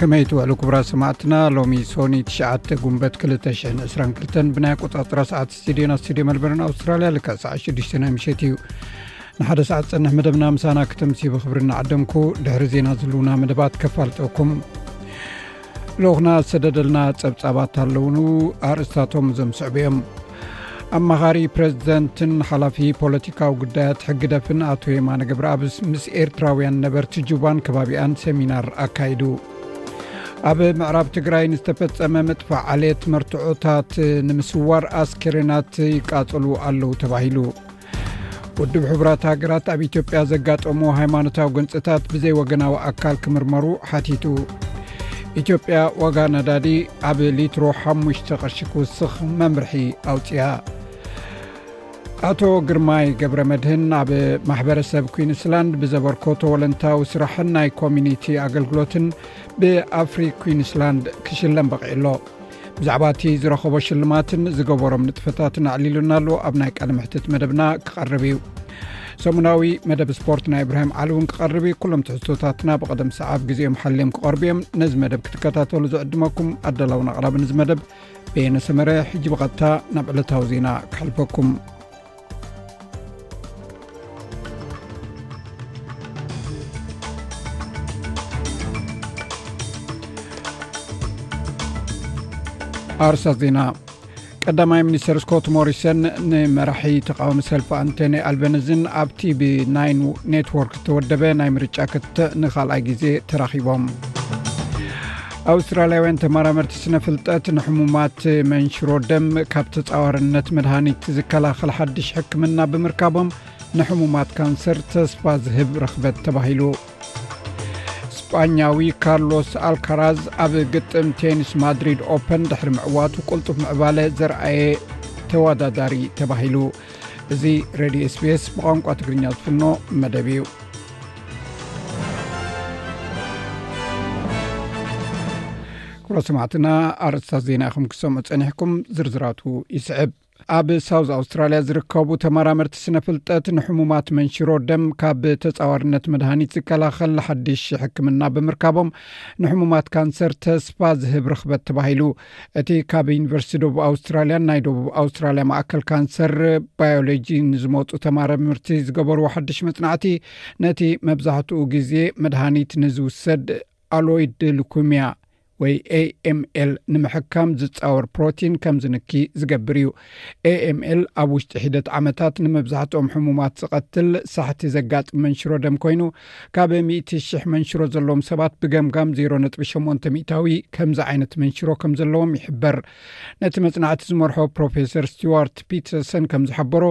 ከመይ ትውዕሉ ክቡራ ሰማዕትና ሎሚ ሶኒ 9 ጉንበት 222 ብናይ ኣቆፃፅራ ሰዓት ስትድዮ ና ስትድዮ መልበርን ኣውስትራልያ ልካ ሰዓት 6ዱሽ ናይ ምሸት እዩ ንሓደ ሰዓት ዝፀንሕ መደብና ምሳና ክተምሲቡ ክብሪ እናዓደምኩ ድሕሪ ዜና ዝልውና መደባት ከፋልጠኩም ልኡክና ዝሰደደልና ፀብፃባት ኣለውኑ ኣርእስታቶም ዘምስዕቡ እዮም ኣማኻሪ ፕረዚደንትን ሓላፊ ፖለቲካዊ ጉዳያት ሕግደፍን ኣቶ የማነ ገብረኣብ ምስ ኤርትራውያን ነበርቲ ጁባን ከባቢኣን ሰሚናር ኣካይዱ ኣብ ምዕራብ ትግራይ ንዝተፈፀመ ምጥፋእ ዓልት መርትዖታት ንምስዋር ኣስኬሬናት ይቃፀሉ ኣለው ተባሂሉ ውድብ ሕቡራት ሃገራት ኣብ ኢትዮጵያ ዘጋጠሙ ሃይማኖታዊ ግንፅታት ብዘይ ወገናዊ ኣካል ክምርመሩ ሓቲቱ ኢትዮጵያ ዋጋ ነዳዲ ኣብ ሊትሮ ሓሙሽተ ቅርሺ ክውስኽ መምርሒ ኣውፅያ ኣቶ ግርማይ ገብረ መድህን ኣብ ማሕበረሰብ ኩንስላንድ ብዘበርኮቶ ወለንታዊ ስራሕን ናይ ኮሚኒቲ ኣገልግሎትን ብኣፍሪ ኩንስላንድ ክሽለም በቂዑ ኣሎ ብዛዕባ እቲ ዝረኸቦ ሽልማትን ዝገበሮም ንጥፈታትን ኣዕሊሉና ኣሎ ኣብ ናይ ቃል ምሕትት መደብና ክቐርብ እዩ ሰሙናዊ መደብ ስፖርት ናይ እብራሂም ዓል እውን ክቐርብ እዩ ኩሎም ትሕዝቶታትና ብቐደም ሰዓብ ግዜኦም ሓልም ክቐርቡ እዮም ነዚ መደብ ክትከታተሉ ዝዕድመኩም ኣዳላውን ኣቕራብንዚ መደብ ቤየነሰመረ ሕጂ ብቐጥታ ናብ ዕለታዊ ዜና ክሕልፈኩም ኣርሳት ዜና ቀዳማይ ሚኒስትር ስኮት ሞሪሰን ንመራሒ ተቃወሚ ሰልፊ ኣንቶኒ ኣልበነዝን ኣብ ቲቪ ናይ ኔትወርክ ዝተወደበ ናይ ምርጫ ክትዕ ንካልኣይ ግዜ ተራኪቦም ኣውስትራልያውያን ተመራመርቲ ስነ ፍልጠት ንሕሙማት መንሽሮ ደም ካብ ተፃዋርነት መድሃኒት ዝከላኸል ሓድሽ ሕክምና ብምርካቦም ንሕሙማት ካንሰር ተስፋ ዝህብ ረኽበት ተባሂሉ ስጳኛዊ ካርሎስ ኣልካራዝ ኣብ ግጥም ቴኒስ ማድሪድ ኦፐን ድሕሪ ምዕዋቱ ቅልጡፍ ምዕባለ ዘርኣየ ተወዳዳሪ ተባሂሉ እዚ ሬድዮ ስፔስ ብቋንቋ ትግርኛ ዝፍኖ መደብ እዩ ኩብሮ ሰማዕትና ኣርስታት ዜና ኢኹም ክሰምዑ ፀኒሕኩም ዝርዝራቱ ይስዕብ ኣብ ሳውዝ ኣውስትራልያ ዝርከቡ ተመራመርቲ ስነ ፍልጠት ንሕሙማት መንሽሮ ደም ካብ ተፃዋርነት መድሃኒት ዝከላኸል ሓድሽ ሕክምና ብምርካቦም ንሕሙማት ካንሰር ተስፋ ዝህብ ርክበት ተባሂሉ እቲ ካብ ዩኒቨርሲቲ ደቡብ ኣውስትራልያን ናይ ደቡብ ኣውስትራልያ ማእከል ካንሰር ባዮሎጂ ንዝመፁ ተማረምርቲ ዝገበርዎ ሓድሽ መፅናዕቲ ነቲ መብዛሕትኡ ግዜ መድሃኒት ንዝውሰድ ኣሎይድ ልኩምያ ወይ ኤኤምኤል ንምሕካም ዝፃወር ፕሮቲን ከም ዝንኪ ዝገብር እዩ AML ኣብ ውሽጢ ሒደት ዓመታት ንመብዛሕትኦም ሕሙማት ዝቐትል ሳሕቲ ዘጋጥም መንሽሮ ደም ኮይኑ ካብ ሚእቲ ሽሕ መንሽሮ ዘለዎም ሰባት ብገምጋም 0.8 ሚእታዊ ከምዚ ዓይነት መንሽሮ ከም ዘለዎም ይሕበር። ነቲ መጽናዕቲ ዝመርሖ ፕሮፌሰር ስቲዋርት ፒተርሰን ከም ዝሓበሮ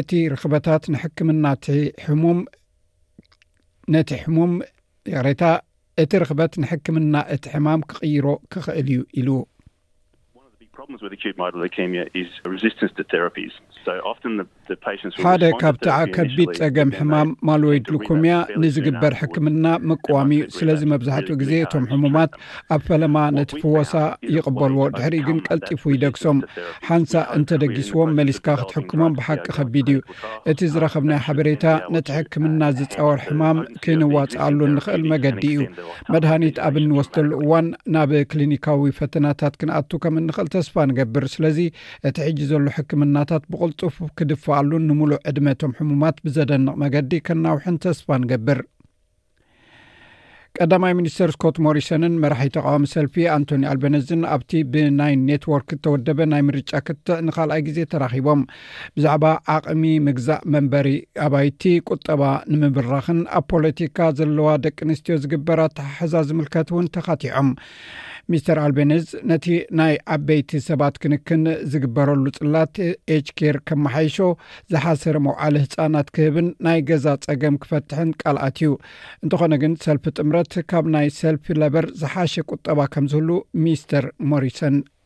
እቲ ርኽበታት ንሕክምና እቲ ሕሙም ነቲ ሕሙም ይቕሬታ እቲ ርኽበት ንሕክምና እቲ ሕማም ክቕይሮ ክኽእል እዩ ኢሉ። ሓደ ካብቲ ከቢድ ፀገም ሕማም ማልወይድ ሉኮምያ ንዝግበር ሕክምና ምቅዋም እዩ ስለዚ መብዛሕትኡ ግዜ እቶም ሕሙማት ኣብ ፈለማ ነቲ ፍወሳ ይቕበልዎ ድሕሪኡ ግን ቀልጢፉ ይደግሶም ሓንሳእ እንተደጊስዎም መሊስካ ክትሕክሞም ብሓቂ ከቢድ እዩ እቲ ዝረኸብናዮ ሓበሬታ ነቲ ሕክምና ዝፃወር ሕማም ከይነዋፅኣሉ እንኽእል መገዲ እዩ መድሃኒት ኣብ እንወስደሉ እዋን ናብ ክሊኒካዊ ፈተናታት ክንኣቱ ከም እንኽእል ተስፋ ንገብር ስለዚ እቲ ሕጂ ዘሎ ሕክምናታት ብቕልጡፍ ክድፍኣሉን ንምሉእ ዕድመ እቶም ሕሙማት ብዘደንቕ መገዲ ከናውሕን ተስፋ ንገብር ቀዳማይ ሚኒስተር ስኮት ሞሪሰንን መራሒ ተቃዋሚ ሰልፊ ኣንቶኒ ኣልበነዝን ኣብቲ ብናይ ኔትዎርክ እተወደበ ናይ ምርጫ ክትዕ ንካልኣይ ግዜ ተራኺቦም ብዛዕባ ዓቕሚ ምግዛእ መንበሪ ኣባይቲ ቁጠባ ንምብራኽን ኣብ ፖለቲካ ዘለዋ ደቂ ኣንስትዮ ዝግበር ኣተሓሕዛ ዝምልከት እውን ተኻቲዖም ሚስተር ኣልቤነዝ ነቲ ናይ ዓበይቲ ሰባት ክንክን ዝግበረሉ ጽላት ኤች ኬር ከመሓይሾ ዝሓሰረ መውዓሊ ህፃናት ክህብን ናይ ገዛ ጸገም ክፈትሕን ቃልኣት እዩ እንተኾነ ግን ሰልፊ ጥምረት ካብ ናይ ሰልፊ ለበር ዝሓሸ ቁጠባ ከም ዝህሉ ሚስተር ሞሪሰን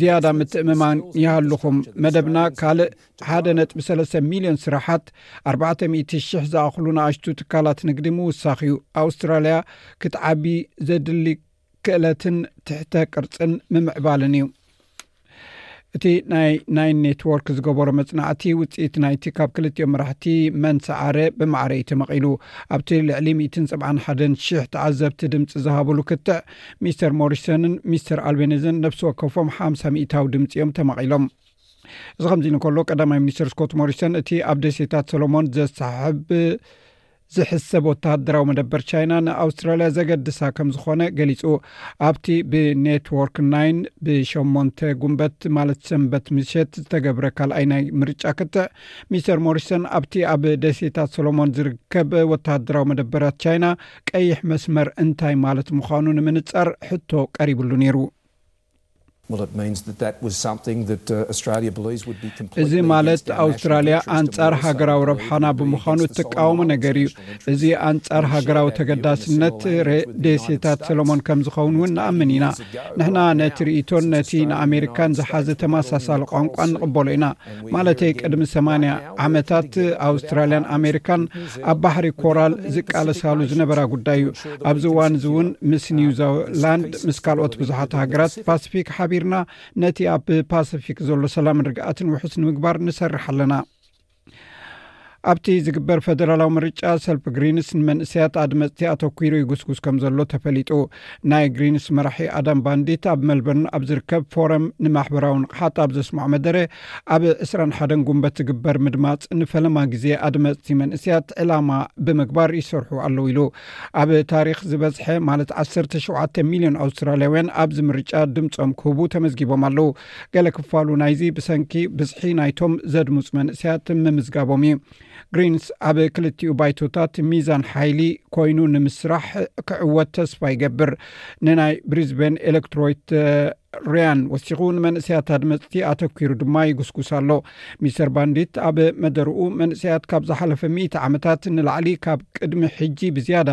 ዝያዳ ምትእምማን ይሃልኹም መደብና ካልእ ሓደ ነጥቢ ሰለስተ ሚልዮን ስራሓት ኣርባዕተ ሚእቲ ሽሕ ዝኣኽሉ ንኣሽቱ ትካላት ንግዲ ምውሳኽ እዩ ኣውስትራልያ ክትዓቢ ዘድሊ ክእለትን ትሕተ ቅርፅን ምምዕባልን እዩ እቲ ናይ ናይ ኔትዎርክ ዝገበሮ መፅናዕቲ ውፅኢት ናይቲ ካብ ክልቲኦም መራሕቲ መን ሰዓረ ብማዕረ እዩ ተመቒሉ ኣብቲ ልዕሊ 171 ሽሕ ተዓዘብቲ ድምፂ ዝሃብሉ ክትዕ ሚስተር ሞሪሰንን ሚስተር ኣልቤነዘን ነብሲ ወከፎም ሓምሳ ሚእታዊ ድምፂ እዮም ተማቒሎም እዚ ከምዚ ንከሎ ቀዳማይ ሚኒስትር ስኮት ሞሪሰን እቲ ኣብ ደሴታት ሰሎሞን ዘሰሕብ ዝሕሰብ ወተሃደራዊ መደበር ቻይና ንኣውስትራልያ ዘገድሳ ከም ዝኾነ ገሊፁ ኣብቲ ብኔትዎርክ ናይን ብሸሞንተ ጉንበት ማለት ሰንበት ምሸት ዝተገብረ ካልኣይ ናይ ምርጫ ክትዕ ሚስተር ሞሪሰን ኣብቲ ኣብ ደሴታት ሰሎሞን ዝርከብ ወተሃደራዊ መደበራት ቻይና ቀይሕ መስመር እንታይ ማለት ምዃኑ ንምንጻር ሕቶ ቀሪብሉ ነይሩ። እዚ ማለት ኣውስትራልያ ኣንጻር ሃገራዊ ረብሓና ብምዃኑ እትቃወሞ ነገር እዩ። እዚ ኣንጻር ሃገራዊ ተገዳስነት ደሴታት ሰለሞን ከም ዝኸውን እውን ንኣምን ኢና። ንሕና ነቲ ርእይቶን ነቲ ንኣሜሪካን ዝሓዘ ተመሳሳሊ ቋንቋን ንቕበሎ ኢና። ማለተይ ቅድሚ ሰማንያ ዓመታት ኣውስትራልያን ኣሜሪካን ኣብ ባሕሪ ኮራል ዝቃለሳሉ ዝነበራ ጉዳይ እዩ ኣብዚ እዋን እዚ እውን ምስ ኒውዚላንድ ምስ ካልኦት ብዙሓት ሃገራት ፓስፊክ ሓቢርና ነቲ ኣብ ፓስፊክ ዘሎ ሰላምን ርግኣትን ውሑስ ንምግባር ንሰርሕ ኣለና ኣብቲ ዝግበር ፈደራላዊ ምርጫ ሰልፊ ግሪንስ ንመንእሰያት ኣድመፅቲ ኣተኲሩ ይጉስጉስ ከም ዘሎ ተፈሊጡ ናይ ግሪንስ መራሒ ኣዳም ባንዲት ኣብ መልበርን ኣብ ዝርከብ ፎረም ንማሕበራዊ ንቕሓት ኣብ ዘስምዖ መደረ ኣብ 21 ጉንበት ዝግበር ምድማፅ ንፈለማ ግዜ ኣድመፅቲ መንእሰያት ዕላማ ብምግባር ይሰርሑ ኣለዉ ኢሉ ኣብ ታሪክ ዝበዝሐ ማለት 17 ሚልዮን ኣውስትራልያውያን ኣብዚ ምርጫ ድምፆም ክህቡ ተመዝጊቦም ኣለዉ ገለ ክፋሉ ናይዚ ብሰንኪ ብዝሒ ናይቶም ዘድምፁ መንእሰያት ምምዝጋቦም እዩ ግሪንስ ኣብ ክልቲኡ ባይቶታት ሚዛን ሓይሊ ኮይኑ ንምስራሕ ክዕወት ተስፋ ይገብር ንናይ ብሪዝበን ኤሌክትሮይት ርያን ወሲኹ ንመንእሰያት ኣድመፅቲ ኣተኪሩ ድማ ይጉስጉስ ኣሎ ሚስተር ባንዲት ኣብ መደርኡ መንእሰያት ካብ ዝሓለፈ ሚእቲ ዓመታት ንላዕሊ ካብ ቅድሚ ሕጂ ብዝያዳ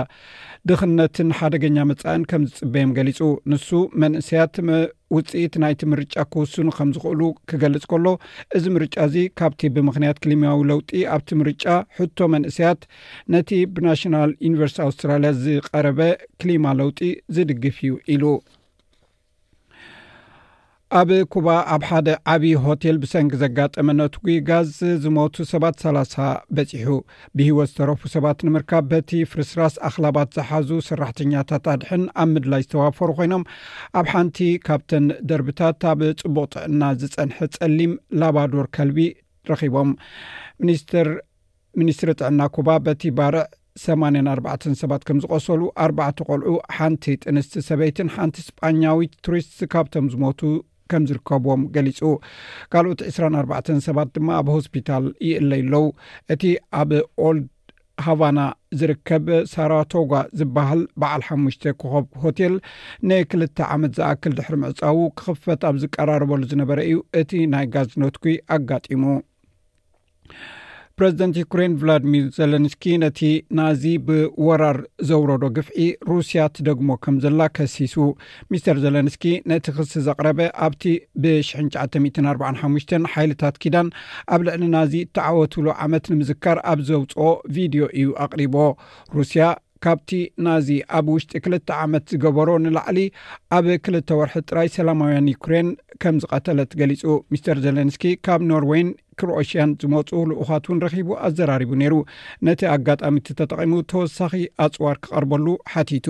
ድኽነትን ሓደገኛ መጻእን ከም ዝጽበዮም ገሊጹ። ንሱ መንእሰያት ውጽኢት ናይቲ ምርጫ ክውስኑ ከም ዝኽእሉ ክገልጽ ከሎ እዚ ምርጫ እዚ ካብቲ ብምኽንያት ክሊማዊ ለውጢ ኣብቲ ምርጫ ሕቶ መንእሰያት ነቲ ብናሽናል ዩኒቨርስቲ ኣውስትራልያ ዝቐረበ ክሊማ ለውጢ ዝድግፍ እዩ ኢሉ። ኣብ ኩባ ኣብ ሓደ ዓብዪ ሆቴል ብሰንኪ ዘጋጠመ ነትጒ ጋዝ ዝሞቱ ሰባት ሰላሳ በፂሑ ብሂወት ዝተረፉ ሰባት ንምርካብ በቲ ፍርስራስ ኣኽላባት ዝሓዙ ሰራሕተኛታት ኣድሕን ኣብ ምድላይ ዝተዋፈሩ ኮይኖም ኣብ ሓንቲ ካብተን ደርብታት ኣብ ፅቡቅ ጥዕና ዝፀንሐ ፀሊም ላባዶር ከልቢ ረኺቦም ሚኒስትር ሚኒስትሪ ጥዕና ኩባ በቲ ባርዕ ሰማንያን ኣርባዕተን ሰባት ከም ዝቖሰሉ ኣርባዕተ ቆልዑ ሓንቲ ጥንስቲ ሰበይትን ሓንቲ ስጳኛዊት ቱሪስት ካብቶም ዝሞቱ ከም ዝርከብዎም ገሊጹ ካልኦት ዕስራን ኣርባዕተን ሰባት ድማ ኣብ ሆስፒታል ይእለዩ ኣለዉ እቲ ኣብ ኦልድ ሃቫና ዝርከብ ሳራቶጓ ዝበሃል በዓል ሓሙሽተ ኮኸብ ሆቴል ንክልተ ዓመት ዝኣክል ድሕሪ ምዕፃዉ ክኽፈት ኣብ ዝቀራረበሉ ዝነበረ እዩ እቲ ናይ ጋዝ ኖትኩ ኣጋጢሙ ፕረዚደንት ዩክሬን ቭላድሚር ዘለንስኪ ነቲ ናዚ ብወራር ዘውረዶ ግፍዒ ሩስያ ትደግሞ ከም ዘላ ከሲሱ ሚስተር ዘለንስኪ ነቲ ክሲ ዘቕረበ ኣብቲ ብ945 ሓይልታት ኪዳን ኣብ ልዕሊ ናዚ እተዓወትሉ ዓመት ንምዝካር ኣብ ዘውፅኦ ቪድዮ እዩ ኣቕሪቦ ሩስያ ካብቲ ናዚ ኣብ ውሽጢ ክልተ ዓመት ዝገበሮ ንላዕሊ ኣብ ክልተ ወርሒ ጥራይ ሰላማውያን ዩክሬን ከም ዝቐተለት ገሊጹ ሚስተር ዘለንስኪ ካብ ኖርወይን ክሮኤሽያን ዝመፁ ልኡኻት እውን ረኺቡ ኣዘራሪቡ ነይሩ ነቲ ኣጋጣሚቲ ተጠቒሙ ተወሳኺ ኣፅዋር ክቐርበሉ ሓቲቱ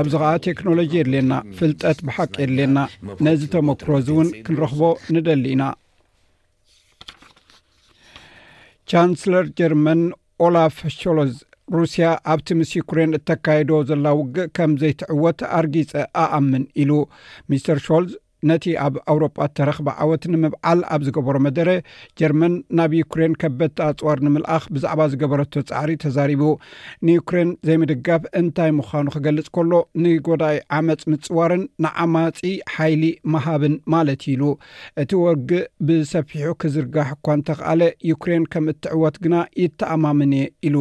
ኣብዚ ኸዓ ቴክኖሎጂ የድልየና ፍልጠት ብሓቂ የድልየና ነዚ ተመክሮ እዚ እውን ክንረኽቦ ንደሊ ኢና ቻንስለር ጀርመን ኦላፍ ሾሎዝ ሩስያ ኣብቲ ምስ ዩክሬን እተካየዶ ዘላ ውግእ ከም ዘይትዕወት ኣርጊፀ ኣኣምን ኢሉ ሚስተር ሾልዝ ነቲ ኣብ ኣውሮጳ እተረኽበ ዓወት ንምብዓል ኣብ ዝገበሮ መደረ ጀርመን ናብ ዩክሬን ከበድቲ ኣፅዋር ንምልኣኽ ብዛዕባ ዝገበረቶ ፃዕሪ ተዛሪቡ ንዩክሬን ዘይምድጋፍ እንታይ ምዃኑ ክገልፅ ከሎ ንጎዳኢ ዓመፅ ምፅዋርን ንዓማፂ ሓይሊ መሃብን ማለት ኢሉ እቲ ወግእ ብሰፊሑ ክዝርጋሕ እኳ እንተኽኣለ ዩክሬን ከም እትዕወት ግና ይተኣማምን እየ ኢሉ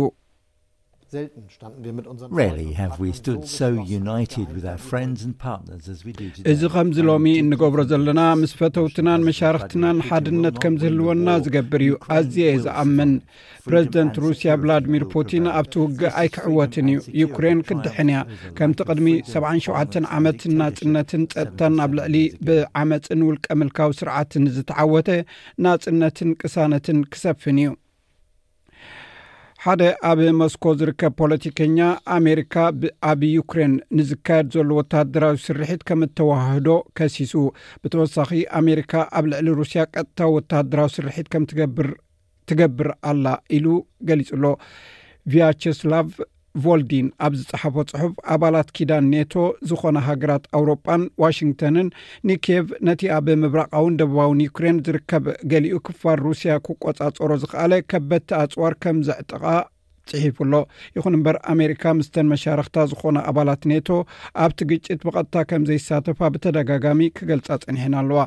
እዚ ኸምዚ ሎሚ እንገብሮ ዘለና ምስ ፈተውትናን መሻርኽትናን ሓድነት ከም ዝህልወና ዝገብር እዩ ኣዝየ እየ ዝኣምን ፕረዚደንት ሩስያ ቭላድሚር ፑቲን ኣብቲ ውግእ ኣይክዕወትን እዩ ዩክሬን ክድሕን እያ ከምቲ ቅድሚ 77 ዓመት ናፅነትን ፀጥታን ኣብ ልዕሊ ብዓመፅን ውልቀ ምልካዊ ስርዓትን ዝተዓወተ ናፅነትን ቅሳነትን ክሰፍን እዩ ሓደ ኣብ መስኮ ዝርከብ ፖለቲከኛ ኣሜሪካ ኣብ ዩክሬን ንዝካየድ ዘሎ ወተሃደራዊ ስርሒት ከም እተዋህህዶ ከሲሱ ብተወሳኺ ኣሜሪካ ኣብ ልዕሊ ሩስያ ቀጥታዊ ወተሃደራዊ ስርሒት ከም ትገብር ትገብር ኣላ ኢሉ ገሊጹ ኣሎ ቪያቸስላቭ ቮልዲን ኣብ ዝጸሓፎ ጽሑፍ ኣባላት ኪዳን ኔቶ ዝኾና ሃገራት ኣውሮጳን ዋሽንግተንን ንኬቭ ነቲ ኣብ ምብራቓውን ደቡባውን ዩክሬን ዝርከብ ገሊኡ ክፋል ሩስያ ክቆጻጸሮ ዝኸኣለ ከበድቲ ኣጽዋር ከም ዘዕጥቓ ፅሒፉ ኣሎ ይኹን እምበር ኣሜሪካ ምስተን መሻርክታ ዝኾና ኣባላት ኔቶ ኣብቲ ግጭት ብቐጥታ ከም ዘይሳተፋ ብተደጋጋሚ ክገልፃ ፀኒሐን ኣለዋ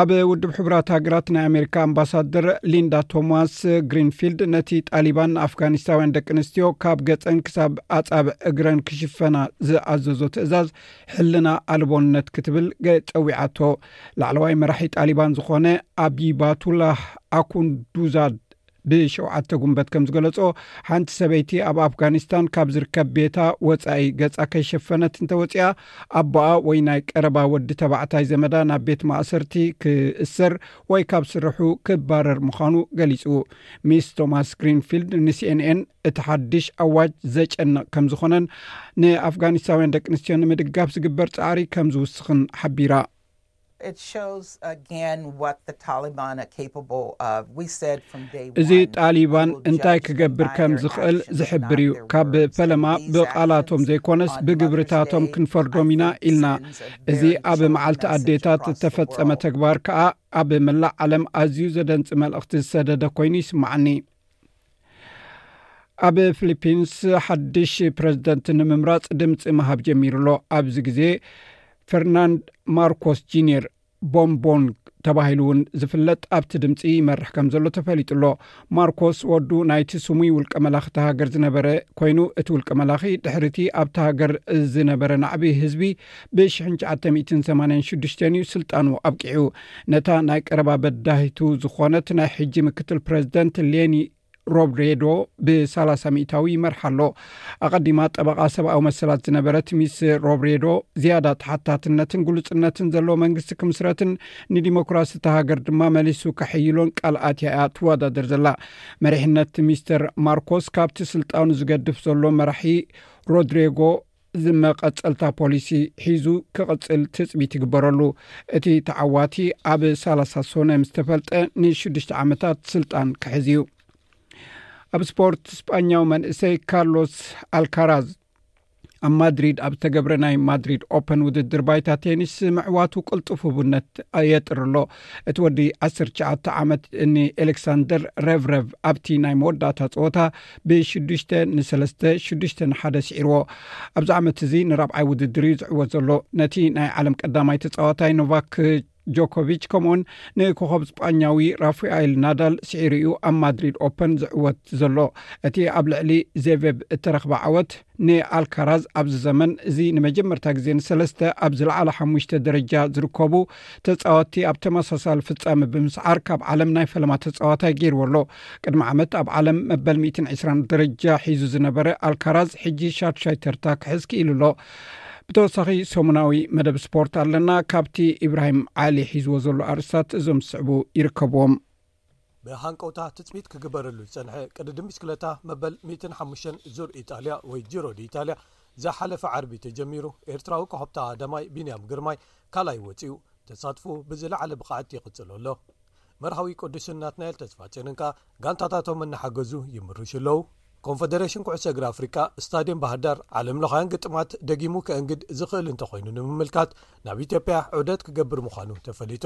ኣብ ውድብ ሕቡራት ሃገራት ናይ ኣሜሪካ ኣምባሳደር ሊንዳ ቶማስ ግሪንፊልድ ነቲ ጣሊባን ንኣፍጋኒስታውያን ደቂ ኣንስትዮ ካብ ገፀን ክሳብ ኣፃብዕ እግረን ክሽፈና ዝኣዘዞ ትእዛዝ ሕልና ኣልቦነት ክትብል ፀዊዓቶ ላዕለዋይ መራሒ ጣሊባን ዝኾነ ኣብይባቱላህ ኣኩንዱዛድ ብሸውዓተ ጉንበት ከም ዝገለጾ ሓንቲ ሰበይቲ ኣብ ኣፍጋኒስታን ካብ ዝርከብ ቤታ ወፃኢ ገፃ ከይሸፈነት እንተወፅኣ ኣቦኣ ወይ ናይ ቀረባ ወዲ ተባዕታይ ዘመዳ ናብ ቤት ማእሰርቲ ክእሰር ወይ ካብ ስርሑ ክባረር ምዃኑ ገሊፁ ሚስ ቶማስ ግሪንፊልድ ንሲኤንኤን እቲ ሓድሽ ኣዋጅ ዘጨንቕ ከም ዝኾነን ንኣፍጋኒስታውያን ደቂ ኣንስትዮ ንምድጋፍ ዝግበር ፃዕሪ ከም ዝውስኽን ሓቢራ እዚ ጣሊባን እንታይ ክገብር ከም ዝኽእል ዝሕብር እዩ። ካብ ፈለማ ብቓላቶም ዘይኮነስ ብግብርታቶም ክንፈርዶም ኢና ኢልና። እዚ ኣብ መዓልቲ ኣዴታት ዝተፈጸመ ተግባር ከኣ ኣብ መላእ ዓለም ኣዝዩ ዘደንጺ መልእኽቲ ዝሰደደ ኮይኑ ይስማዓኒ። ኣብ ፊሊፒንስ ሓድሽ ፕረዚደንት ንምምራፅ ድምፂ ምሃብ ጀሚሩ ኣሎ ኣብዚ ግዜ ፈርናንድ ማርኮስ ጂኒር ቦምቦን ተባሂሉ እውን ዝፍለጥ ኣብቲ ድምፂ ይመርሕ ከም ዘሎ ተፈሊጡ ኣሎ ማርኮስ ወዱ ናይቲ ስሙይ ውልቀ መላኪ እታ ሃገር ዝነበረ ኮይኑ እቲ ውልቀ መላኪ ድሕሪቲ ኣብቲ ሃገር ዝነበረ ናዕቢ ህዝቢ ብሽሕን ትሽዓተ ሚእትን ሰማንያን ሽዱሽተን እዩ ስልጣኑ ኣብቂዑ። ነታ ናይ ቀረባ በዳሂቱ ዝኾነት ናይ ሕጂ ምክትል ፕረዚደንት ሌኒ ሮብሬዶ ብሳላሳ ሚእታዊ ይመርሓ ኣሎ። ኣቐዲማ ጠበቓ ሰብኣዊ መሰላት ዝነበረት ሚስ ሮብሬዶ ዝያዳ ተሓታትነትን ግሉጽነትን ዘለዎ መንግስቲ ክምስረትን ንዲሞክራሲ እታ ሃገር ድማ መሊሱ ከሕይሎን ቃል ኣትያ እያ ትወዳደር ዘላ። መሪሕነት ሚስተር ማርኮስ ካብቲ ስልጣኑ ዝገድፍ ዘሎ መራሒ ሮድሪጎ እዚ መቐፀልታ ፖሊሲ ሒዙ ክቕፅል ትፅቢት ይግበረሉ። እቲ ተዓዋቲ ኣብ ሰላሳ ሶነ ምስ ተፈልጠ ንሽዱሽተ ዓመታት ስልጣን ክሕዝ እዩ። ኣብ ስፖርት ስጳኛዊ መንእሰይ ካርሎስ ኣልካራዝ ኣብ ማድሪድ ኣብ ዝተገብረ ናይ ማድሪድ ኦፐን ውድድር ባይታ ቴኒስ ምዕዋቱ ቅልጡፍ ህቡነት የጥርሎ እቲ ወዲ ዓሰርተ ትሽዓተ ዓመት እኒ ኤሌክሳንደር ረቭረቭ ኣብቲ ናይ መወዳእታ ፀወታ ብሽዱሽተ ንሰለስተ ሽዱሽተ ንሓደ ስዒርዎ ኣብዚ ዓመት እዚ ንራብዓይ ውድድር እዩ ዝዕወት ዘሎ ነቲ ናይ ዓለም ቀዳማይ ተፃዋታይ ኖቫክ ጆኮቪች ከምኡውን ንኮኸብ ስጳኛዊ ራፋኤል ናዳል ስዒሩ እዩ ኣብ ማድሪድ ኦፐን ዝዕወት ዘሎ እቲ ኣብ ልዕሊ ዜቨብ እተረኽበ ዓወት ንኣልካራዝ ኣብዚ ዘመን እዚ ንመጀመርታ ግዜ ንሰለስተ ኣብ ዝለዓለ ሓሙሽተ ደረጃ ዝርከቡ ተፃወትቲ ኣብ ተመሳሳሊ ፍፃሚ ብምስዓር ካብ ዓለም ናይ ፈለማ ተፃዋታይ ገይርዎ ኣሎ ቅድሚ ዓመት ኣብ ዓለም መበል 120 ደረጃ ሒዙ ዝነበረ ኣልካራዝ ሕጂ ሻድሻይ ተርታ ክሕዝ ክኢሉ ኣሎ ብተወሳኺ ሰሙናዊ መደብ ስፖርት ኣለና ካብቲ ኢብራሂም ዓሊ ሒዝዎ ዘሎ ኣርስታት እዞም ዝስዕቡ ይርከብዎም ብሃንቀውታ ትፅቢት ክግበረሉ ዝፀንሐ ቅድድም ብሽክለታ መበል ሚእትን ሓሙሽተን ዙር ኢጣልያ ወይ ጂሮ ዲኢታልያ ዝሓለፈ ዓርቢ ተጀሚሩ ኤርትራዊ ኮኸብታ ኣዳማይ ቢንያም ግርማይ ካልኣይ ወፂኡ ተሳትፍኡ ብዝለዓለ ብቕዓት ይቕፅሎ ኣሎ። መርሃዊ ቅዱስን ናትናኤል ተስፋጼንን ከኣ ጋንታታቶም እናሓገዙ ይምርሹ ኣለዉ። ኮንፈደረሽን ኩዕሶ እግሪ ኣፍሪቃ ስታድየም ባህርዳር ዓለምለኻውያን ግጥማት ደጊሙ ከእንግድ ዝኽእል እንተኾይኑ ንምምልካት ናብ ኢትዮጵያ ዑደት ክገብር ምዃኑ ተፈሊጡ።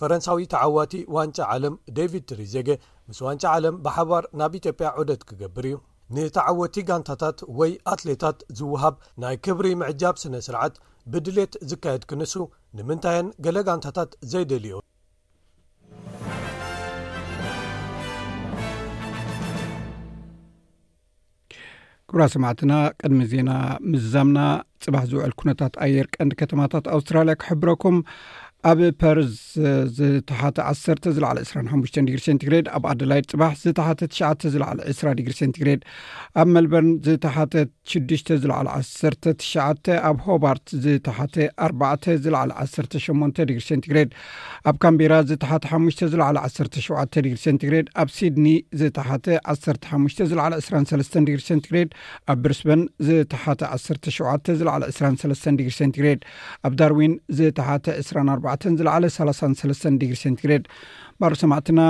ፈረንሳዊ ተዓዋቲ ዋንጫ ዓለም ዴቪድ ትሪዜገ ምስ ዋንጫ ዓለም ብሓባር ናብ ኢትዮጵያ ዑደት ክገብር እዩ። ንተዓወቲ ጋንታታት ወይ ኣትሌታት ዝወሃብ ናይ ክብሪ ምዕጃብ ስነ ስርዓት ብድሌት ዝካየድ ክንሱ ንምንታየን ገለ ጋንታታት ዘይደልይኦ? ክብራ ሰማዕትና ቅድሚ ዜና ምዝዛምና ፅባሕ ዝውዕል ኩነታት ኣየር ቀንዲ ከተማታት ኣውስትራልያ ክሕብረኩም ኣብ ፐርዝ ዝተሓተ ዓሰርተ ዝለዕለ 2ሓ ዲግሪ ሴንቲግሬድ ኣብ ኣደላይ ፅባሕ ዝተሓተ ትሸ ዝለዕለ 2ስራ ዲግሪ ሴንቲግሬድ ኣብ መልበርን ዝተሓተ ሽዱሽተ ዝለዕለ ዓሰርተ ትሸ ኣብ ሆባርት ዝተሓተ ኣርባዕተ ዝለዕለ ዓሰርተ ሸሞንተ ዲግሪ ሴንቲግሬድ ኣብ ካምቢራ ዝተሓተ ሓሙሽተ ዝለዕለ ዓሰርተ ሸውዓተ ዲግሪ ሰንቲግሬድ ኣብ ሲድኒ ዝተሓተ ዓሰርተ ሓሙሽተ ዝለዕለ ዕስራን ሰለስተን ዲግሪ ሰንቲግሬድ ኣብ ብርስበን ዝተሓተ ዓሰርተ ሸውዓተ ዝለዕለ ዕስራን ሰለስተን ዲግሪ ሰንቲግሬድ ኣብ ዳርዊን ዝተሓተ ዕስራን ኣርባዕተን ዝለዕለ ሰላሳን ሰለስተን ዲግሪ ሰንቲግሬድ ባር ሰማዕትና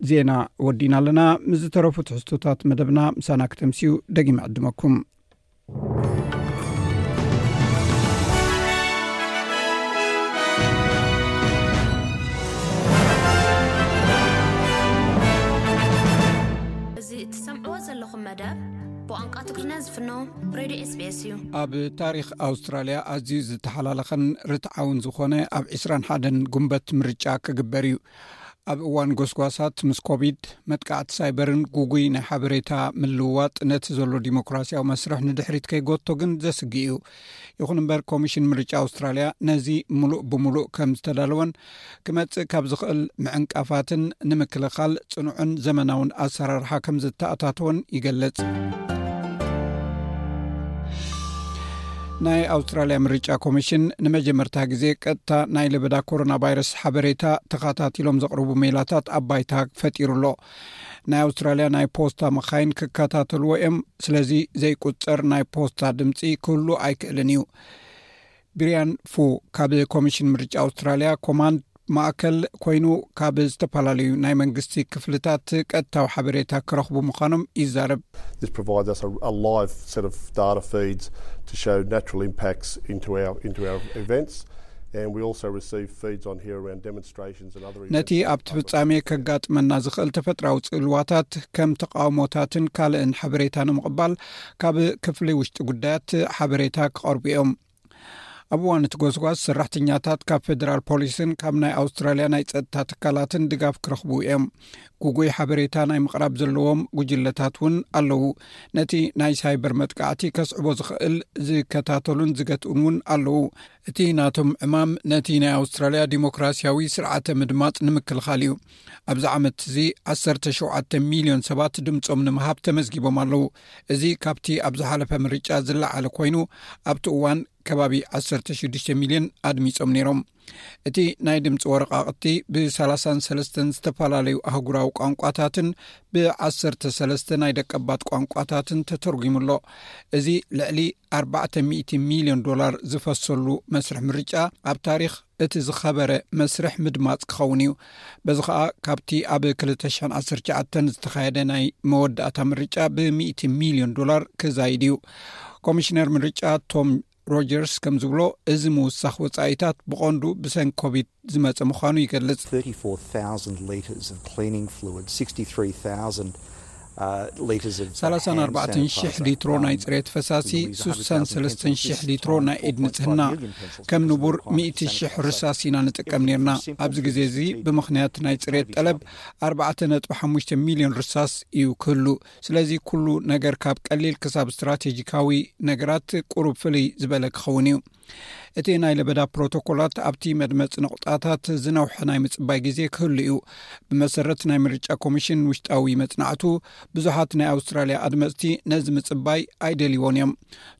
ዜና ወዲእና ኣለና ምስ ዝተረፉ ትሕዝቶታት መደብና ምሳና ክተምስዩ ደጊመ ዕድመኩም ኣብ ታሪክ ኣውስትራልያ ኣዝዩ ዝተሓላለኸን ርትዓውን ዝኾነ ኣብ 2ስራ ሓደን ጉንበት ምርጫ ክግበር እዩ ኣብ እዋን ጎስጓሳት ምስ ኮቪድ መጥቃዕቲ ሳይበርን ጉጉይ ናይ ሓበሬታ ምልውዋጥ ነቲ ዘሎ ዲሞክራሲያዊ መስርሕ ንድሕሪት ከይጎቶ ግን ዘስግእ እዩ ይኹን እምበር ኮሚሽን ምርጫ ኣውስትራልያ ነዚ ምሉእ ብምሉእ ከም ዝተዳለወን ክመፅእ ካብ ዝኽእል ምዕንቃፋትን ንምክልኻል ፅኑዕን ዘመናውን ኣሰራርሓ ከም ዝተኣታተወን ይገልፅ ናይ ኣውስትራልያ ምርጫ ኮሚሽን ንመጀመርታ ግዜ ቀጥታ ናይ ለበዳ ኮሮና ቫይረስ ሓበሬታ ተኸታቲሎም ዘቕርቡ ሜላታት ኣብ ባይታ ፈጢሩ ኣሎ ናይ ኣውስትራልያ ናይ ፖስታ መኻይን ክከታተልዎ እዮም ስለዚ ዘይቁፀር ናይ ፖስታ ድምፂ ክህሉ ኣይክእልን እዩ ብርያን ፉ ካብ ኮሚሽን ምርጫ ኣውስትራልያ ኮማንድ ማእከል ኮይኑ ካብ ዝተፈላለዩ ናይ መንግስቲ ክፍልታት ቀጥታዊ ሓበሬታ ክረኽቡ ምዃኖም ይዛረብ። ነቲ ኣብቲ ፍጻሜ ከጋጥመና ዝኽእል ተፈጥራዊ ጽልዋታት ከም ተቃውሞታትን ካልእን ሓበሬታ ንምቕባል ካብ ክፍሊ ውሽጢ ጉዳያት ሓበሬታ ክቐርቡ እዮም። ኣብ እዋን እቲ ጎስጓስ ሰራሕተኛታት ካብ ፌደራል ፖሊስን ካብ ናይ ኣውስትራልያ ናይ ፀጥታ ትካላትን ድጋፍ ክረኽቡ እዮም ጉጉይ ሓበሬታ ናይ ምቕራብ ዘለዎም ጉጅለታት እውን ኣለዉ ነቲ ናይ ሳይበር መጥቃዕቲ ከስዕቦ ዝኽእል ዝከታተሉን ዝገትኡን እውን ኣለዉ እቲ ናቶም ዕማም ነቲ ናይ ኣውስትራልያ ዲሞክራሲያዊ ስርዓተ ምድማፅ ንምክልኻል እዩ ኣብዚ ዓመት እዚ 17 ሚልዮን ሰባት ድምፆም ንምሃብ ተመዝጊቦም ኣለዉ እዚ ካብቲ ኣብ ዝሓለፈ ምርጫ ዝለዓለ ኮይኑ ኣብቲ እዋን ከባቢ 16 ሚልዮን ኣድሚፆም ነይሮም እቲ ናይ ድምፂ ወረቃቅቲ ብ33 ዝተፈላለዩ ኣህጉራዊ ቋንቋታትን ብ13 ናይ ደቀባት ቋንቋታትን ተተርጉሙ ኣሎ እዚ ልዕሊ 400 ሚልዮን ዶላር ዝፈሰሉ መስርሕ ምርጫ ኣብ ታሪክ እቲ ዝኸበረ መስርሕ ምድማፅ ክኸውን እዩ። በዚ ኸኣ ካብቲ ኣብ ክልተ ሽሕን ዓሰርተ ትሽዓተን ዝተኻየደ ናይ መወዳእታ ምርጫ ብሚእቲ ሚልዮን ዶላር ክዛይድ እዩ። ኮሚሽነር ምርጫ ቶም ሮጀርስ ከም ዝብሎ እዚ ምውሳኽ ወጻኢታት ብቐንዱ ብሰንኪ ኮቪድ ዝመጸ ምዃኑ ይገልጽ። ሰላሳን ኣርባዕተን ሽሕ ሊትሮ ናይ ፅሬት ፈሳሲ፣ ሱሳን ሰለስተን ሽሕ ሊትሮ ናይ ኢድ ንፅህና፣ ከም ንቡር ሚእቲ ሽሕ ርሳስ ኢና ንጥቀም ነይርና። ኣብዚ ግዜ እዚ ብምኽንያት ናይ ፅሬት ጠለብ ኣርባዕተ ነጥቢ ሓሙሽተ ሚልዮን ርሳስ እዩ ክህሉ። ስለዚ ኩሉ ነገር ካብ ቀሊል ክሳብ ስትራቴጂካዊ ነገራት ቁሩብ ፍልይ ዝበለ ክኸውን እዩ። እቲ ናይ ለበዳ ፕሮቶኮላት ኣብቲ መድመፂ ነቑጣታት ዝነውሐ ናይ ምፅባይ ግዜ ክህሉ እዩ ብመሰረት ናይ ምርጫ ኮሚሽን ውሽጣዊ መፅናዕቱ ብዙሓት ናይ ኣውስትራልያ ኣድመፅቲ ነዚ ምፅባይ ኣይደልዎን እዮም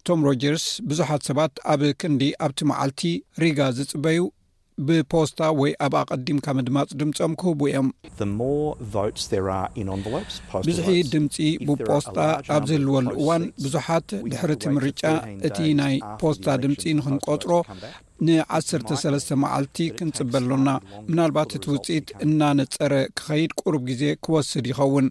ቶም ሮጀርስ ብዙሓት ሰባት ኣብ ክንዲ ኣብቲ መዓልቲ ሪጋ ዝፅበዩ ብፖስታ ወይ ኣብ ኣቐዲምካ ምድማጽ ድምጾም ክህቡ እዮም። ብዝሒ ድምጺ ብፖስታ ኣብ ዝህልወሉ እዋን ብዙሓት ድሕሪ እቲ ምርጫ እቲ ናይ ፖስታ ድምጺ ንክንቆጽሮ ንዓሰርተ ሰለስተ መዓልቲ ክንጽበ ኣሎና። ምናልባት እቲ ውጽኢት እናነጸረ ክኸይድ ቁሩብ ግዜ ክወስድ ይኸውን።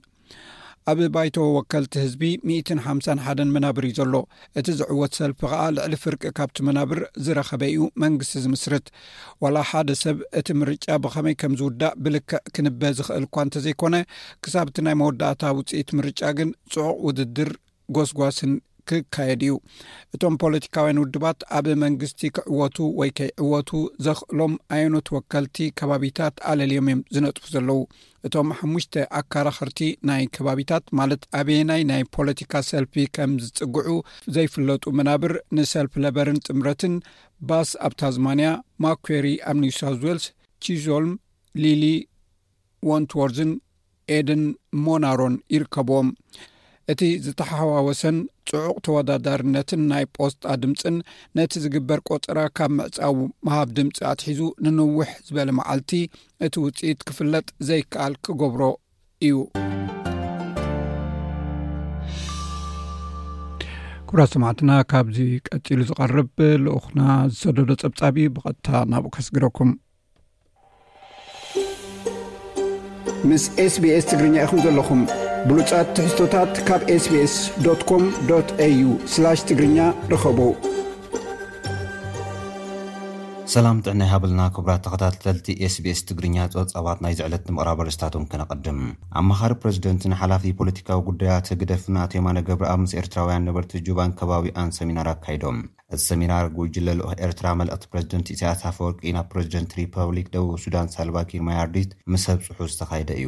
ኣብ ባይቶ ወከልቲ ህዝቢ ሚእትን ሓምሳን ሓደን መናብር እዩ ዘሎ እቲ ዝዕወት ሰልፊ ከኣ ልዕሊ ፍርቂ ካብቲ መናብር ዝረኸበ እዩ መንግስቲ ዝምስርት ዋላ ሓደ ሰብ እቲ ምርጫ ብኸመይ ከም ዝውዳእ ብልክዕ ክንበ ዝኽእል እኳ እንተዘይኮነ ክሳብ እቲ ናይ መወዳእታ ውፅኢት ምርጫ ግን ፅዑቕ ውድድር ጎስጓስን ክካየድ እዩ እቶም ፖለቲካውያን ውድባት ኣብ መንግስቲ ክዕወቱ ወይ ከይዕወቱ ዘኽእሎም ኣየኖት ወከልቲ ከባቢታት ኣለልዮም እዮም ዝነጥፉ ዘለዉ እቶም ሓሙሽተ ኣካራኽርቲ ናይ ከባቢታት ማለት ኣበየ ናይ ናይ ፖለቲካ ሰልፊ ከም ዝፅግዑ ዘይፍለጡ መናብር ንሰልፊ ለበርን ጥምረትን ባስ ኣብ ታዝማንያ ማኩሪ ኣብ ኒው ሳውት ዌልስ ቺዞልም ሊሊ ወንትዎርዝን ኤድን ሞናሮን ይርከብዎም እቲ ዝተሓዋወሰን ፅዑቕ ተወዳዳርነትን ናይ ፖስጣ ድምፅን ነቲ ዝግበር ቆፀራ ካብ ምዕፃው ምሃብ ድምፂ ኣትሒዙ ንንውሕ ዝበለ መዓልቲ እቲ ውፅኢት ክፍለጥ ዘይከኣል ክገብሮ እዩ ኩብራ ሰማዕትና ካብዚ ቀፂሉ ዝቐርብ ልኡኹና ዝሰደዶ ፀብፃብ ብቐጥታ ናብኡ ከስግረኩም ምስ ኤስቢኤስ ትግርኛ ኢኹም ዘለኹም ብሉጻት ትሕዝቶታት ካብ ኤስቢኤስ ዶት ኮም ዶት ኤዩ ስላሽ ትግርኛ ርኸቡ ሰላም ጥዕና ይሃበልና ክቡራት ተኸታተልቲ ኤስቢኤስ ትግርኛ ጸብጻባት ናይዚ ዕለት ንምቕራብ ኣርስታቶም ከነቐድም ኣማኻሪ ፕረዚደንትን ሓላፊ ፖለቲካዊ ጉዳያት ህግደፍን ኣቶ የማነ ገብረኣብ ምስ ኤርትራውያን ነበርቲ ጁባን ከባቢኣን ሰሚናር ኣካይዶም እቲ ሰሚናር ጉጅለ ልኡኽ ኤርትራ መልእኽቲ ፕረዚደንት ኢሳያስ ኣፈወርቂ ናብ ፕረዚደንት ሪፐብሊክ ደቡብ ሱዳን ሳልቫኪር ማያርዲት ምስ ኣብጽሑ ዝተኻየደ እዩ።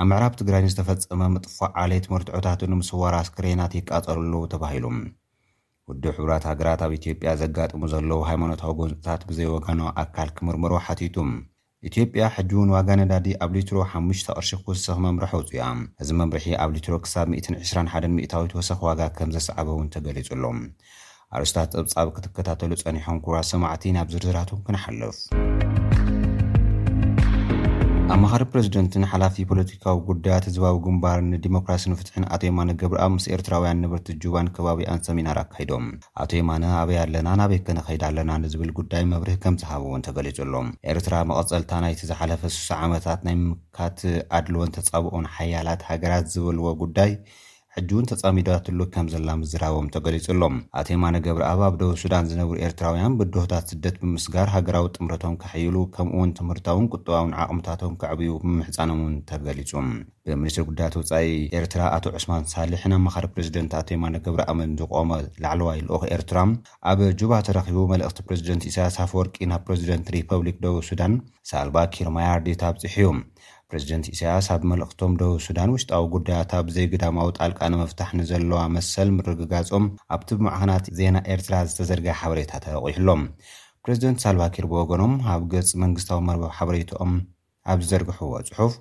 ኣብ ምዕራብ ትግራይ ንዝተፈጸመ ምጥፋእ ዓሌት መርትዖታቱ ንምስዋር ኣስክሬናት ይቃጸሉ ኣለዉ ተባሂሉ። ውድብ ሕቡራት ሃገራት ኣብ ኢትዮጵያ ዘጋጥሙ ዘለዉ ሃይማኖታዊ ጎንጽታት ብዘይወገናዊ ኣካል ክምርምሩ ሓቲቱ። ኢትዮጵያ ሕጂ'ውን ዋጋ ነዳዲ ኣብ ሊትሮ ሓሙሽተ ቅርሺ ክውስኽ መምርሒ ኣውጺኣ። እዚ መምርሒ ኣብ ሊትሮ ክሳብ ሚእትን ዕስራን ሓደን ሚእታዊት ወሰኽ ዋጋ ከም ዘስዓበ እውን ተገሊጹ ኣሎ። ኣርእስታት ጸብጻብ ክትከታተሉ ጸኒሖም ክቡራት ሰማዕቲ ናብ ዝርዝራቶም ክንሓልፍ። ኣማኻሪ ፕረዚደንትን ሓላፊ ፖለቲካዊ ጉዳያት ህዝባዊ ግንባርን ንዲሞክራስን ፍትሕን ኣቶ የማነ ገብረኣብ ምስ ኤርትራውያን ነበርቲ ጁባን ከባቢኣን ሰሚናር ኣካይዶም። ኣቶ የማነ ኣበይ ኣለና ናበይከ ንኸይድ ኣለና ንዝብል ጉዳይ መብርሂ ከምዝሃቡ እውን ተገሊፁ ኣሎ። ኤርትራ መቐፀልታ ናይቲ ዝሓለፈ ስሱዕ ዓመታት ናይ ምምካት ኣድልዎን ተፃብኦን ሓያላት ሃገራት ዝበልዎ ጉዳይ ሕጂ እውን ተፃሚዳትሉ ከምዘላ ምዝራቦም ተገሊፁ ኣሎ። ኣቶ የማነ ገብረኣብ ኣብ ደቡብ ሱዳን ዝነብሩ ኤርትራውያን ብድሆታት ስደት ብምስጋር ሃገራዊ ጥምረቶም ከሕይሉ ከምኡ እውን ትምህርታውን ቁጠባውን ዓቕምታቶም ከዕብዩ ምምሕፃኖም እውን ተገሊፁ። ብሚኒስትሪ ጉዳያት ወጻኢ ኤርትራ ኣቶ ዑስማን ሳልሕን ኣማኻሪ ፕረዚደንት ኣቶ የማነ ገብረኣምን ዝቖመ ላዕለዋይ ልኡኽ ኤርትራ ኣብ ጁባ ተረኺቡ መልእኽቲ ፕረዚደንት ኢሳያስ ኣፈወርቂ ናብ ፕረዚደንት ሪፐብሊክ ደቡብ ሱዳን ሳልቫ ኪር ማያርዲት ኣብጺሑ'ዩ። ፕረዚደንት ኢሳያስ ኣብ መልእኽቶም ደቡብ ሱዳን ውሽጣዊ ጉዳያታ ብዘይግዳማዊ ጣልቃ ንምፍታሕ ንዘለዋ መሰል ምርግጋጾም ኣብቲ ብማዕኸናት ዜና ኤርትራ ዝተዘርግሐ ሓበሬታ ተወቒሑ'ሎ። ፕረዚደንት ሳልቫ ኪር ብወገኖም ኣብ ገጽ መንግስታዊ መርበብ ሓበሬታኦም ኣብ ዝዘርግሕዎ ጽሑፍ፣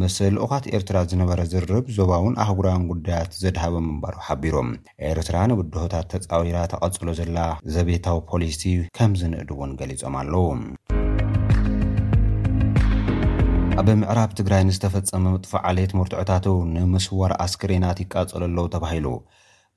ምስ ልኡኻት ኤርትራ ዝነበረ ዝርርብ ዞባውን ኣህጉራውን ጉዳያት ዘድሃበ ምንባሩ ሓቢሩ። ኤርትራ ንብድሆታት ተጻዊራ ተቐጽሎ ዘላ ዘቤታዊ ፖሊሲ ከም ዝንእድ እውን ገሊጾም ኣለዉ። ኣብ ምዕራብ ትግራይ ንዝተፈጸመ ምጥፋእ ዓሌት መርትዖታቱ ንምስዋር ኣስክሬናት ይቃጸሉ ኣለዉ ተባሂሉ።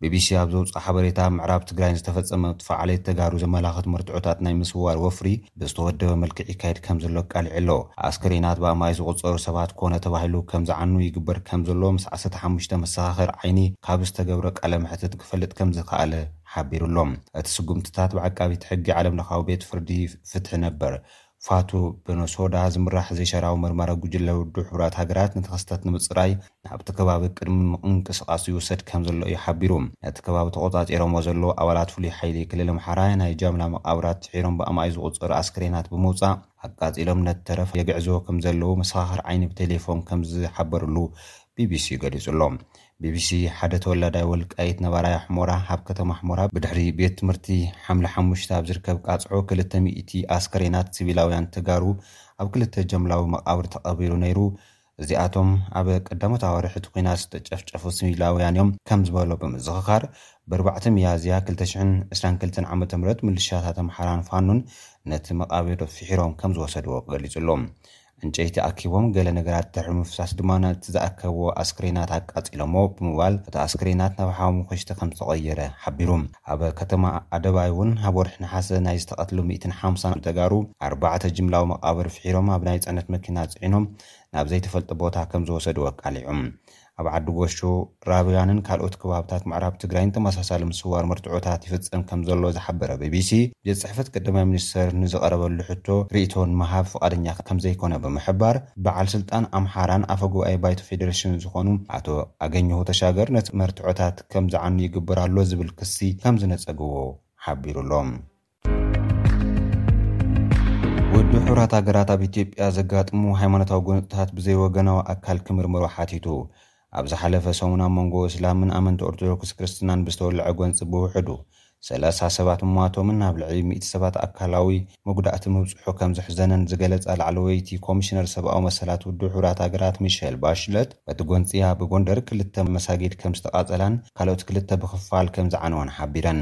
ቢቢሲ ኣብ ዘውጽኦ ሓበሬታ ኣብ ምዕራብ ትግራይ ንዝተፈጸመ ምጥፋእ ዓሌት ተጋሩ ዘመላኽት መርትዖታት ናይ ምስዋር ወፍሪ ብዝተወደበ መልክዕ ይካየድ ከምዘሎ ኣቃሊዑ ኣሎ። ኣስከሬናት ብኣማኢት ዝቑጸሩ ሰባት ኮነ ተባሂሉ ከም ዝዓኑ ይግበር ከምዘሎ ምስ ዓሰርተ ሓሙሽተ መሰኻኽር ዓይኒ ካብ ዝተገብረ ቃለ መሕትት ክፈልጥ ከምዝኸኣለ ሓቢሩ ኣሎ። እቲ ስጉምትታት ብዓቃቢት ሕጊ ዓለምለኻዊ ቤት ፍርዲ ፍትሒ ነበር ፋቱ በነሶዳ ዝምራሕ ዘይሻራዊ መርማሪ ጉጅለ ውድብ ሕቡራት ሃገራት ነቲ ክስተት ንምጽራይ ናብቲ ከባቢ ቅድሚ ምቕንቅስቓሱ ይውሰድ ከምዘሎ እዩ ሓቢሩ። ነቲ ከባቢ ተቖጻጺሮምዎ ዘለዉ ኣባላት ፍሉይ ሓይሊ ክልል ኣምሓራ ናይ ጃምላ መቓብራት ስሒሮም ብኣማኢት ዝቑጸሩ ኣስከሬናት ብምውጻእ ኣቃጺሎም ነቲ ተረፍ የግዕዝዎ ከምዘለዉ መሰኻኽር ዓይኒ ብቴሌፎን ከምዝሓበርሉ ቢቢሲ ገሊጹ'ሎ። ቢቢሲ፣ ሓደ ተወላዳይ ወልቃይት ነባራይ ኣሕሞራ ኣብ ከተማ ኣሕሞራ ብድሕሪ ቤት ትምህርቲ ሓምለ ሓሙሽተ ኣብ ዝርከብ ቃጽዖ ክልተ ሚእቲ ኣስከሬናት ሲቪላውያን ተጋሩ ኣብ ክልተ ጀምላዊ መቓብር ተቐቢሩ ነይሩ፣ እዚኣቶም ኣብ ቀዳሞት ኣዋርሕ እቲ ኲናት ዝተጨፍጨፉ ሲቪላውያን እዮም ከም ዝበሎ ብምዝኽኻር፣ ብ ኣርባዕተ ሚያዝያ ክልተ ሽሕን ዕስራን ክልተን ዓመተ ምህረት ምልሻታት ኣምሓራን ፋኖን ነቲ መቓብር ፍሒሮም ከም ዝወሰድዎ ገሊጹ'ሎ። ዕንጨይቲ ኣኪቦም ገለ ነገራት ድሕሪ ምፍሳስ ድማ ነቲ ዝኣከብዎ ኣስክሬናት ኣቃጺሎሞ ብምባል እቲ ኣስክሬናት ናብ ሓሙኽሽቲ ከም ዝተቐየረ ሓቢሩ። ኣብ ከተማ ኣደባይ'ውን ኣብ ወርሒ ነሓሰ ናይ ዝተቐትሉ ሚእትን ሓምሳን ተጋሩ ኣርባዕተ ጅምላዊ መቓብር ፍሒሮም ኣብ ናይ ጽዕነት መኪና ጽዒኖም ናብ ዘይተፈልጠ ቦታ ከም ዝወሰድዎ ኣቃሊዑ። ኣብ ዓዲ ጎሾ፣ ራብያን ካልኦት ከባብታት ምዕራብ ትግራይን ተመሳሳሊ ምስዋር መርትዖታት ይፍፀም ከምዘሎ ዝሓበረ ቢቢሲ፣ ቤት ፅሕፈት ቀዳማይ ሚኒስትር ንዝቐረበሉ ሕቶ ሪኢቶ ንምሃብ ፍቓደኛ ከምዘይኮነ ብምሕባር፣ በዓል ስልጣን ኣምሓራን ኣፈ ጉባኤ ባይቶ ፌዴሬሽንን ዝኾኑ ኣቶ ኣገኘሁ ተሻገር ነቲ መርትዖታት ከምዝዓኑ ይግበር ኣሎ ዝብል ክሲ ከምዝነፀግዎ ሓቢሩ'ሎ። ውድብ ሕቡራት ሃገራት ኣብ ኢትዮጵያ ዘጋጥሙ ሃይማኖታዊ ጎንፅታት ብዘይወገናዊ ኣካል ክምርምሮ ሓቲቱ ኣብ ዝሓለፈ ሰሙን ኣብ መንጎ እስላምን ኣመንቲ ኦርቶዶክስ ክርስትናን ብዝተወለዐ ጎንፂ ብውሕዱ ሰላሳ ሰባት ምሟቶምን ናብ ልዕሊ ሚእቲ ሰባት ኣካላዊ መጉዳእቲ ምብፅሑ ከም ዘሕዘነን ዝገለፃ ላዕለወይቲ ኮሚሽነር ሰብኣዊ መሰላት ውድብ ሕቡራት ሃገራት ሚሸል ባሽለት በቲ ጎንፂ ኣብ ጎንደር ክልተ መሳጊድ ከም ዝተቓፀላን ካልኦት ክልተ ብክፋል ከም ዝዓነዋን ሓቢረን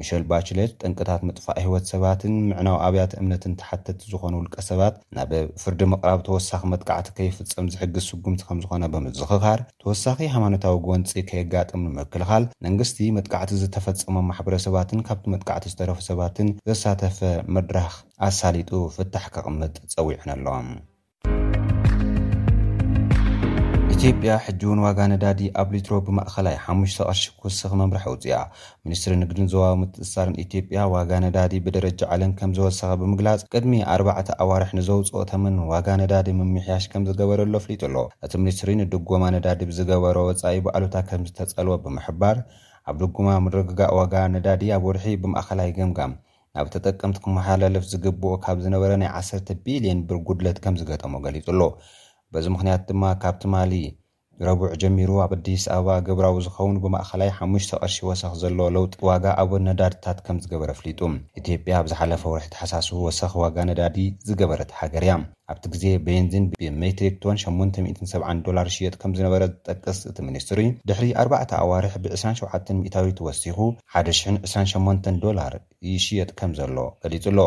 ሚሸል ባችሌት፣ ጠንቅታት ምጥፋእ ህይወት ሰባትን ምዕናው ኣብያተ እምነትን ተሓተትቲ ዝኾኑ ውልቀሰባት ናብ ፍርዲ ምቕራብ ተወሳኺ መጥቃዕቲ ከይፍጸም ዝሕግዝ ስጉምቲ ከምዝኾነ ብምዝኽኻር፣ ተወሳኺ ሃይማኖታዊ ጎንጺ ከየጋጥም ንምክልኻል፣ መንግስቲ መጥቃዕቲ ዝተፈጸሞም ማሕበረሰባትን ካብቲ መጥቃዕቲ ዝተረፉ ሰባትን ዘሳተፈ መድረኽ ኣሳሊጡ ፍታሕ ከቕምጥ ጸዊዑ ነሎ። ኢትዮጵያ ሕጂ እውን ዋጋ ነዳዲ ኣብ ሊትሮ ብማእኸላይ ሓሙሽተ ቅርሺ ክውስኽ መምርሒ ኣውፅኣ። ሚኒስትሪ ንግድን ዞባዊ ምትእስሳርን ኢትዮጵያ ዋጋ ነዳዲ ብደረጃ ዓለም ከም ዝወሰኸ ብምግላፅ ቅድሚ ኣርባዕተ ኣዋርሕ ንዘውፅኦ ተመን ዋጋ ነዳዲ ምምሕያሽ ከም ዝገበረሉ ኣፍሊጡ ኣሎ። እቲ ሚኒስትሪ ንድጎማ ነዳዲ ብዝገበሮ ወፃኢ ብኣሉታ ከም ዝተፀልወ ብምሕባር፣ ኣብ ድጎማ ምርግጋእ ዋጋ ነዳዲ ኣብ ወርሒ ብማእኸላይ ገምጋም ናብ ተጠቀምቲ ክመሓላለፍ ዝግብኦ ካብ ዝነበረ ናይ ዓሰርተ ቢልየን ብር ጉድለት ከምዝገጠሞ ገሊጹ'ሎ። በዚ ምኽንያት ድማ ካብ ትማሊ ረቡዕ ጀሚሩ ኣብ ኣዲስ ኣበባ ግብራዊ ዝኸውን ብማእኸላይ ሓሙሽተ ቅርሺ ወሰኽ ዘለዎ ለውጢ ዋጋ ኣብ ነዳድታት ከምዝገበረ ኣፍሊጡ። ኢትዮጵያ ኣብ ዝሓለፈ ወርሒ ታሕሳስ ወሰኽ ዋጋ ነዳዲ ዝገበረት ሃገር እያ። ኣብቲ ግዜ ቤንዚን ብሜትሪክ ቶን ሸሞንተ ሚእትን ሰብዓን ዶላር ይሽየጥ ከም ዝነበረ ዝጠቅስ እቲ ሚኒስትሪ፣ ድሕሪ ኣርባዕተ ኣዋርሕ ብዕስራን ሸውዓተን ሚእታዊት ወሲኹ ሓደ ሽሕን ዕስራን ሸሞንተን ዶላር ይሽየጥ ከም ዘሎ ገሊጹ ኣሎ።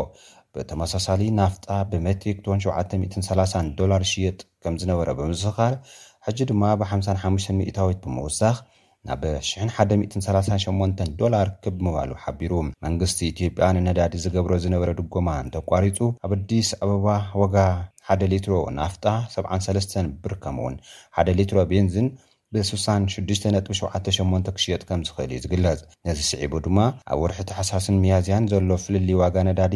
ብተመሳሳሊ ናፍጣ ብሜትሪክ ቶን ሸውዓተ ሚእትን ሰላሳን ዶላር ይሽየጥ ከም ዝነበረ ብምዝኽኻር፣ ሕጂ ድማ ብሓምሳን ሓሙሽተን ሚእታዊት ብምውሳኽ፣ ናብ ሽሕን ሓደ ሚእትን ሰላሳን ሸሞንተን ዶላር ክብ ምባሉ ሓቢሩ። መንግስቲ ኢትዮጵያ ንነዳዲ ዝገብሮ ዝነበረ ድጎማ እንተቋሪፁ ኣብ ኣዲስ ኣበባ ዋጋ ሓደ ሊትሮ ናፍጣ ሰብዓን ሰለስተን ብር ከምኡ'ውን ሓደ ሊትሮ ቤንዚን ብ ስሳን ሽዱሽተ ነጥቢ ሸውዓተ ሸሞንተ ክሽየጥ ከምዝኽእል እዩ ዝግለፅ። ነዚ ስዒቡ ድማ ኣብ ወርሒ ታሕሳስን ሚያዝያን ዘሎ ፍልልይ ዋጋ ነዳዲ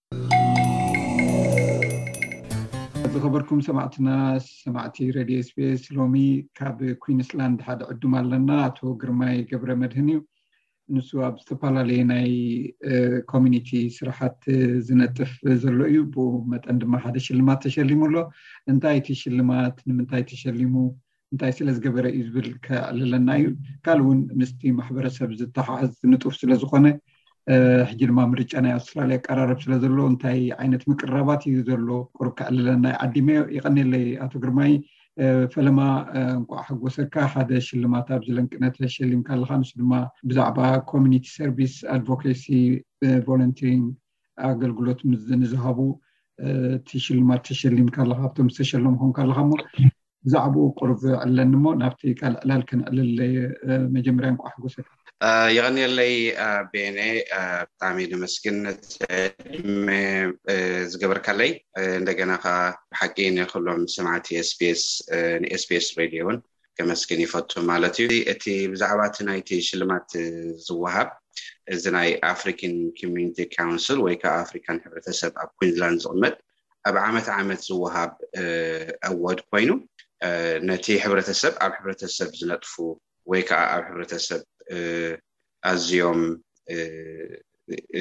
ዝኸበርኩም ሰማዕትና ሰማዕቲ ረድዮ ስፔስ ሎሚ ካብ ኩንስላንድ ሓደ ዕዱም ኣለና ኣቶ ግርማይ ገብረ መድህን እዩ ንሱ ኣብ ዝተፈላለየ ናይ ኮሚኒቲ ስራሓት ዝነጥፍ ዘሎ እዩ ብኡ መጠን ድማ ሓደ ሽልማት ተሸሊሙ ኣሎ እንታይ እቲ ሽልማት ንምንታይ ተሸሊሙ እንታይ ስለ ዝገበረ እዩ ዝብል ከዕልለና እዩ ካልእ እውን ምስቲ ማሕበረሰብ ዝተሓሓዝ ንጡፍ ስለ ዝኾነ ሕጂ ድማ ምርጫ ናይ ኣውስትራልያ ቀራረብ ስለ ዘሎ እንታይ ዓይነት ምቅራባት እዩ ዘሎ ቁሩብ ከዕልለና ይዓዲመ ይቀኒለይ ኣቶ ግርማይ ፈለማ እንኳዕ ሓጎሰካ ሓደ ሽልማት ኣብዚ ለንቅነት ሸሊምካ ኣለካ ንሱ ድማ ብዛዕባ ኮሚኒቲ ሰርቪስ ኣድቮኬሲ ቮለንቲሪንግ ኣገልግሎት ንዝሃቡ እቲ ሽልማት ተሸሊምካ ኣለካ ካብቶም ዝተሸለሙ ኮንካ ኣለካ እሞ ብዛዕባኡ ቁርብ ዕለኒ እሞ ናብቲ ቃል ዕላል ክንዕልል መጀመርያ እንቋዕ ሓጎሰካ የቐንየለይ ቤነ ብጣዕሚ ነመስግን ነቲ ዕድመ ዝገበርካለይ እንደገና ከዓ ብሓቂ ንኩሎም ሰማዕቲ ኤስቢኤስ ንኤስቢኤስ ሬድዮ እውን ከመስግን ይፈቱ ማለት እዩ። እቲ ብዛዕባ እቲ ናይቲ ሽልማት ዝወሃብ እዚ ናይ ኣፍሪኪን ኮሚኒቲ ካውንስል ወይ ከዓ ኣፍሪካን ሕብረተሰብ ኣብ ኩንዝላንድ ዝቕመጥ ኣብ ዓመት ዓመት ዝወሃብ ኣወድ ኮይኑ ነቲ ሕብረተሰብ ኣብ ሕብረተሰብ ዝነጥፉ ወይ ከዓ ኣብ ሕብረተሰብ ኣዝዮም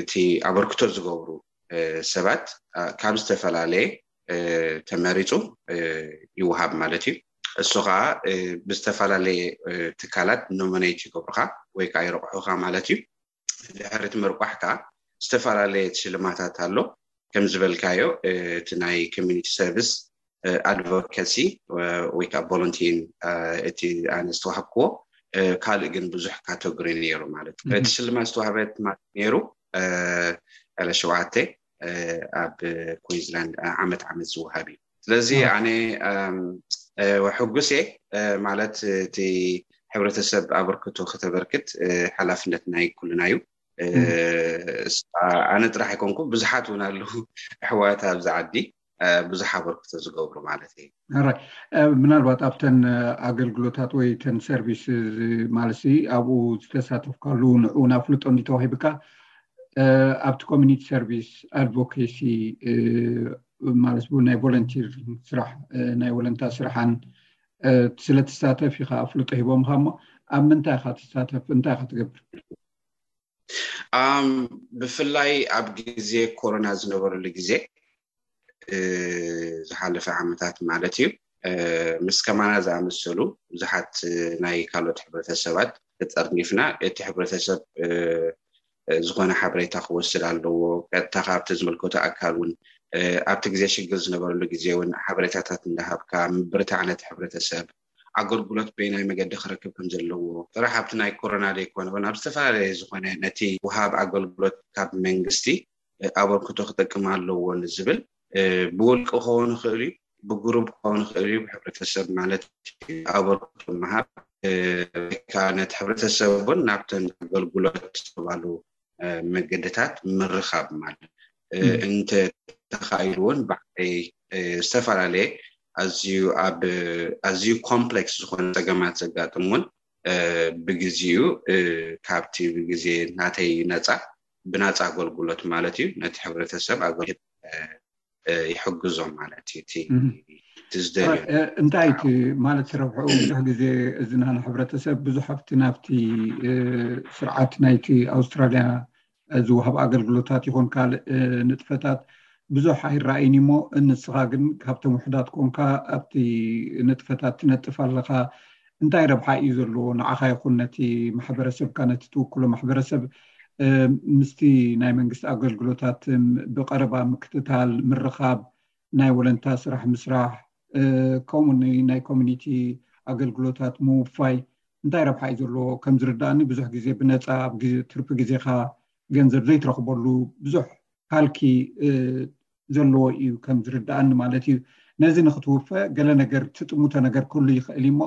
እቲ ኣበርክቶ ዝገብሩ ሰባት ካብ ዝተፈላለየ ተመሪፁ ይወሃብ ማለት እዩ። እሱ ከዓ ብዝተፈላለየ ትካላት ኖሚኔት ይገብሩኻ ወይ ከዓ ይረቑሑኻ ማለት እዩ። ድሕሪ እቲ ምርቋሕ ከዓ ዝተፈላለየ ሽልማታት ኣሎ ከም ዝበልካዮ እቲ ናይ ኮሚኒቲ ሰርቪስ ኣድቮካሲ ወይ ከዓ ቮለንቲን እቲ ኣነ ዝተዋሃብክዎ ካልእ ግን ብዙሕ ካተጎሪ ነይሩ ማለት እቲ ሽልማት ዝተዋህበት ማለት ነይሩ ዕለ ሸውዓተ ኣብ ኩንስላንድ ዓመት ዓመት ዝወሃብ እዩ ስለዚ ኣነ ሕጉስ እየ ማለት እቲ ሕብረተሰብ ኣበርክቶ ከተበርክት ሓላፍነት ናይ ኩልና እዩ ኣነ ጥራሕ ኣይኮንኩ ብዙሓት እውን ኣለው ኣሕዋት ኣብዚ ዓዲ ብዙሕ ኣበርክቶ ዝገብሩ ማለት እዩ ራይ ምናልባት ኣብተን ኣገልግሎታት ወይ ተን ሰርቪስ ማለት ኣብኡ ዝተሳተፍካሉ ንዕኡ ናፍልጦ እንዲ ተዋሂብካ ኣብቲ ኮሚኒቲ ሰርቪስ ኣድቮኬሲ ማለት ናይ ቮለንቲር ስራሕ ናይ ወለንታ ስራሓን ስለትሳተፍ ኢካ ኣፍልጦ ሂቦምካ እሞ ኣብ ምንታይ ኢካ ትሳተፍ እንታይ ኢካ ትገብር ብፍላይ ኣብ ግዜ ኮሮና ዝነበረሉ ግዜ ዝሓለፈ ዓመታት ማለት እዩ ምስ ከማና ዝኣመሰሉ ብዙሓት ናይ ካልኦት ሕብረተሰባት ተጠርኒፍና እቲ ሕብረተሰብ ዝኾነ ሓበሬታ ክወስድ ኣለዎ ቀጥታ ካብቲ ዝምልከቶ ኣካል እውን ኣብቲ ግዜ ሽግር ዝነበረሉ ግዜ እውን ሓበሬታታት እንዳሃብካ ምብርታዕ ነቲ ሕብረተሰብ ኣገልግሎት በየናይ መገዲ ክረክብ ከም ዘለዎ ጥራሕ ኣብቲ ናይ ኮሮና ዘይኮነ ውን ኣብ ዝተፈላለየ ዝኾነ ነቲ ወሃብ ኣገልግሎት ካብ መንግስቲ ኣበርክቶ ክጠቅም ኣለዎ ንዝብል ብውልቂ ክኸውን ይኽእል እዩ ብግሩብ ክኸውን ይኽእል እዩ ሕብረተሰብ ማለት ኣበርክቶ ምሃብ ወይ ከዓ ነቲ ሕብረተሰብ ውን ናብተን ኣገልግሎት ዝባሉ መገድታት ምርኻብ ማለት እንተ ተኻኢሉ እውን ባዕለይ ዝተፈላለየ ኣዝዩ ኣብ ኣዝዩ ኮምፕሌክስ ዝኾነ ፀገማት ዘጋጥም እውን ብግዚኡ ካብቲ ብግዜ ናተይ ነፃ ብናፃ ኣገልግሎት ማለት እዩ ነቲ ሕብረተሰብ ኣገልግሎት ይሕግዞም ማለት እዩ እቲ እንታይ እቲ ማለት ረብሐኡ ብዙሕ ግዜ እዚና ንሕብረተሰብ ብዙሕ ኣብቲ ናብቲ ስርዓት ናይቲ ኣውስትራልያ ዝወሃብ ኣገልግሎታት ይኹን ካልእ ንጥፈታት ብዙሕ ኣይረኣይን እሞ እንስኻ ግን ካብቶም ውሕዳት ኮንካ ኣብቲ ንጥፈታት ትነጥፍ ኣለኻ እንታይ ረብሓ እዩ ዘለዎ ንዓኻ ይኹን ነቲ ማሕበረሰብካ ነቲ ትውክሎ ማሕበረሰብ ምስቲ ናይ መንግስቲ ኣገልግሎታት ብቀረባ ምክትታል ምርኻብ ናይ ወለንታ ስራሕ ምስራሕ ከምኡ ናይ ኮሚኒቲ ኣገልግሎታት ምውፋይ እንታይ ረብሓ እዩ ዘለዎ ከም ዝርዳእኒ ብዙሕ ግዜ ብነፃ ትርፊ ግዜካ ገንዘብ ዘይትረክበሉ ብዙሕ ካልኪ ዘለዎ እዩ ከም ዝርድኣኒ ማለት እዩ ነዚ ንክትውፈ ገለ ነገር ትጥሙተ ነገር ክህሉ ይክእል እዩ እሞ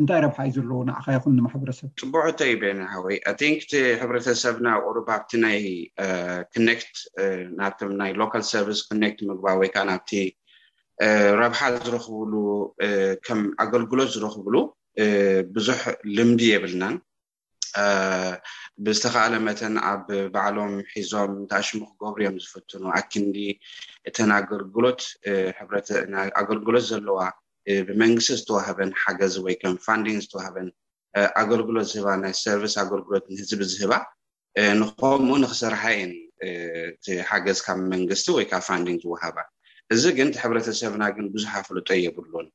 እንታይ ረብሓ እዩ ዘለዎ ንዓካ ይኩን ንማሕበረሰብ ጽቡቅ ሕቶ ዩ ቤኒ ሓወይ ኣይ ቲንክ እቲ ሕብረተሰብና ቁሩብ ኣብቲ ናይ ክኔክት ናብቶም ናይ ሎካል ሰርቪስ ክኔክት ምግባር ወይ ከዓ ናብቲ ረብሓ ዝረክብሉ ከም ኣገልግሎት ዝረክብሉ ብዙሕ ልምዲ የብልናን ብዝተኻእለ መተን ኣብ ባዕሎም ሒዞም ተኣሽሙ ክገብሩ እዮም ዝፍትኑ ኣክንዲ እተን ኣገልግሎት ሕብረት ኣገልግሎት ዘለዋ ብመንግስቲ ዝተዋህበን ሓገዝ ወይ ከም ፋንዲን ዝተዋህበን ኣገልግሎት ዝህባ ናይ ሰርቪስ ኣገልግሎት ንህዝቢ ዝህባ ንኸምኡ ንክሰርሓ እየን እቲ ሓገዝ ካብ መንግስቲ ወይ ካብ ፋንዲን ዝወሃባ እዚ ግን እቲ ሕብረተሰብና ግን ብዙሕ ኣፍልጦ የብሉን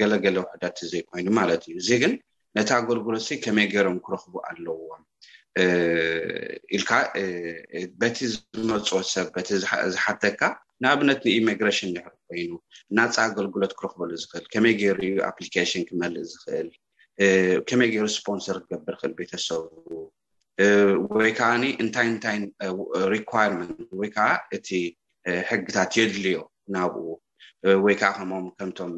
ገለ ገለ ውሕዳት ተዘይኮይኑ ማለት እዩ እዚ ግን ነቲ ኣገልግሎትሲ ከመይ ገይሮም ክረኽቡ ኣለዎም ኢልካ በቲ ዝመፆ ሰብ በቲ ዝሓተካ ንኣብነት ንኢሚግሬሽን ድሕር ኮይኑ ናፃ ኣገልግሎት ክረክበሉ ዝኽእል ከመይ ገይሩ ዩ ኣፕሊኬሽን ክመልእ ዝኽእል ከመይ ገይሩ ስፖንሰር ክገብር ክእል ቤተሰቡ ወይ ከዓ እንታይ እንታይ ሪኳርመንት ወይ ከዓ እቲ ሕግታት የድልዮ ናብኡ ወይ ከዓ ከምኦም ከምቶም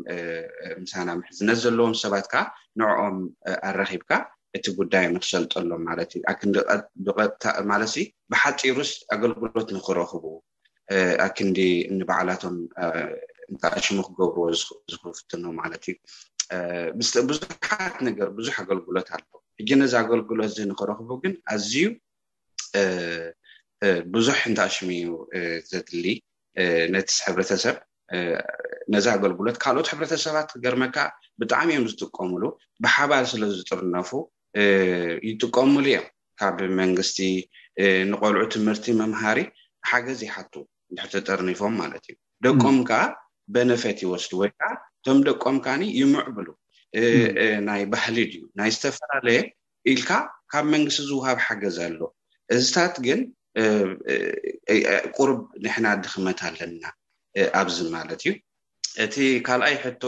ምሳና ምሕዝነት ዘለዎም ሰባት ከዓ ንዕኦም ኣረኪብካ እቲ ጉዳይ ንክሰልጠሎም ማለት እዩ ማለት ብሓፂሩስ ኣገልግሎት ንክረክቡ ኣክንዲ ንባዕላቶም እንታይ ሽሙ ክገብርዎ ዝፍትኑ ማለት እዩ ምስ ብዙሓት ነገር ብዙሕ ኣገልግሎት ኣሎ እጂ ነዚ ኣገልግሎት እዚ ንክረኽቡ ግን ኣዝዩ ብዙሕ እንታይ ሽሙ እዩ ዘድሊ ነቲ ሕብረተሰብ ነዚ ኣገልግሎት ካልኦት ሕብረተሰባት ክገርመካ ብጣዕሚ እዮም ዝጥቀሙሉ ብሓባር ስለ ዝጥርነፉ ይጥቀሙሉ እዮም ካብ መንግስቲ ንቆልዑ ትምህርቲ መምሃሪ ሓገዝ ይሓቱ ድሕር ተጠርኒፎም ማለት እዩ ደቆም ከዓ በነፈት ይወስዱ ወይ ከዓ እቶም ደቆም ከዓኒ ይምዕብሉ ናይ ባህሊ ድዩ ናይ ዝተፈላለየ ኢልካ ካብ መንግስቲ ዝውሃብ ሓገዝ ኣሎ እዝታት ግን ቁሩብ ንሕና ድኽመት ኣለና ኣብዚ ማለት እዩ እቲ ካልኣይ ሕቶ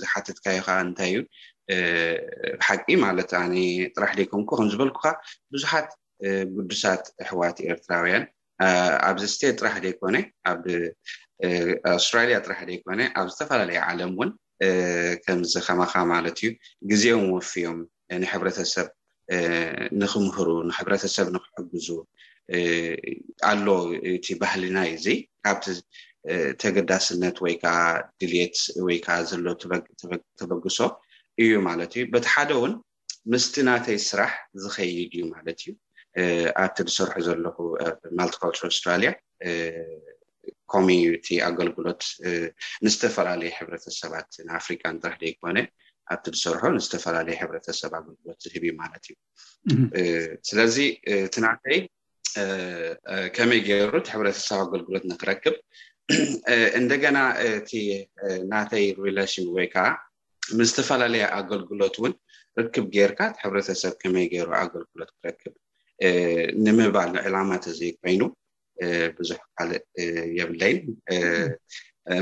ዝሓተትካዮ ከዓ እንታይ እዩ ብሓቂ ማለት ኣነ ጥራሕ ደይኮንኩ ከምዝበልኩካ ብዙሓት ግዱሳት ኣሕዋት ኤርትራውያን ኣብዚ ስቴት ጥራሕ ዘይኮነ ኣብ ኣውስትራልያ ጥራሕ ዘይኮነ ኣብ ዝተፈላለየ ዓለም እውን ከምዚ ከማኻ ማለት እዩ ግዜኦም ወፍዮም ንሕብረተሰብ ንክምህሩ ንሕብረተሰብ ንክሕግዙ ኣሎ እቲ ባህልና እዩ እዚ ካብቲ ተገዳስነት ወይ ከዓ ድልት ወይ ከዓ ዘሎ ተበግሶ እዩ ማለት እዩ በቲ ሓደ እውን ምስቲ ናተይ ስራሕ ዝከይድ እዩ ማለት እዩ ኣብቲ ዝሰርሑ ዘለኩ ማልቲካልቸር ኣስትራልያ ኮሚዩኒቲ ኣገልግሎት ንዝተፈላለዩ ሕብረተሰባት ንኣፍሪካን ጥራሕ ዘይኮነ ኣብቲ ዝሰርሖ ንዝተፈላለዩ ሕብረተሰብ ኣገልግሎት ዝህብ እዩ ማለት እዩ ስለዚ እቲ ናተይ ከመይ ገይሩ እቲ ሕብረተሰብ ኣገልግሎት ንክረክብ እንደገና እቲ ናተይ ሪሌሽን ወይ ከዓ ምስ ዝተፈላለየ ኣገልግሎት ውን ርክብ ጌርካ እቲ ሕብረተሰብ ከመይ ጌሩ ኣገልግሎት ክረክብ ንምባል ዕላማ ተዘይኮይኑ ብዙሕ ካልእ የብለይን።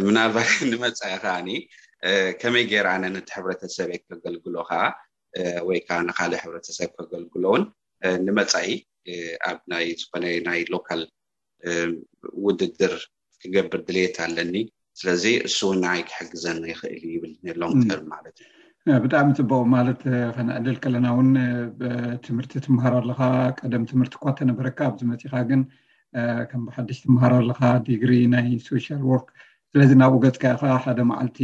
ምናልባት ንመጻኢ ከዓኒ ከመይ ገይረ ኣነ ነቲ ሕብረተሰበ ከገልግሎ ከዓ ወይ ከዓ ንካልእ ሕብረተሰብ ከገልግሎውን ንመጻኢ ኣብ ናይ ዝኾነ ናይ ሎካል ውድድር ክገብር ድልየት ኣለኒ ስለዚ እሱ ውን ንዓይ ክሕግዘኒ ይኽእል እዩ ይብል ሎንግ ተርም ማለት እዩ ብጣዕሚ ፅቡቅ ማለት ከነዕልል ከለና እውን ትምህርቲ ትምሃር ኣለካ ቀደም ትምህርቲ እኳ ተነበረካ ኣብዚ መፂካ ግን ከም ብሓድሽ ትምሃር ኣለካ ዲግሪ ናይ ሶሻል ወርክ ስለዚ ናብኡ ገፅካ ኢካ ሓደ መዓልቲ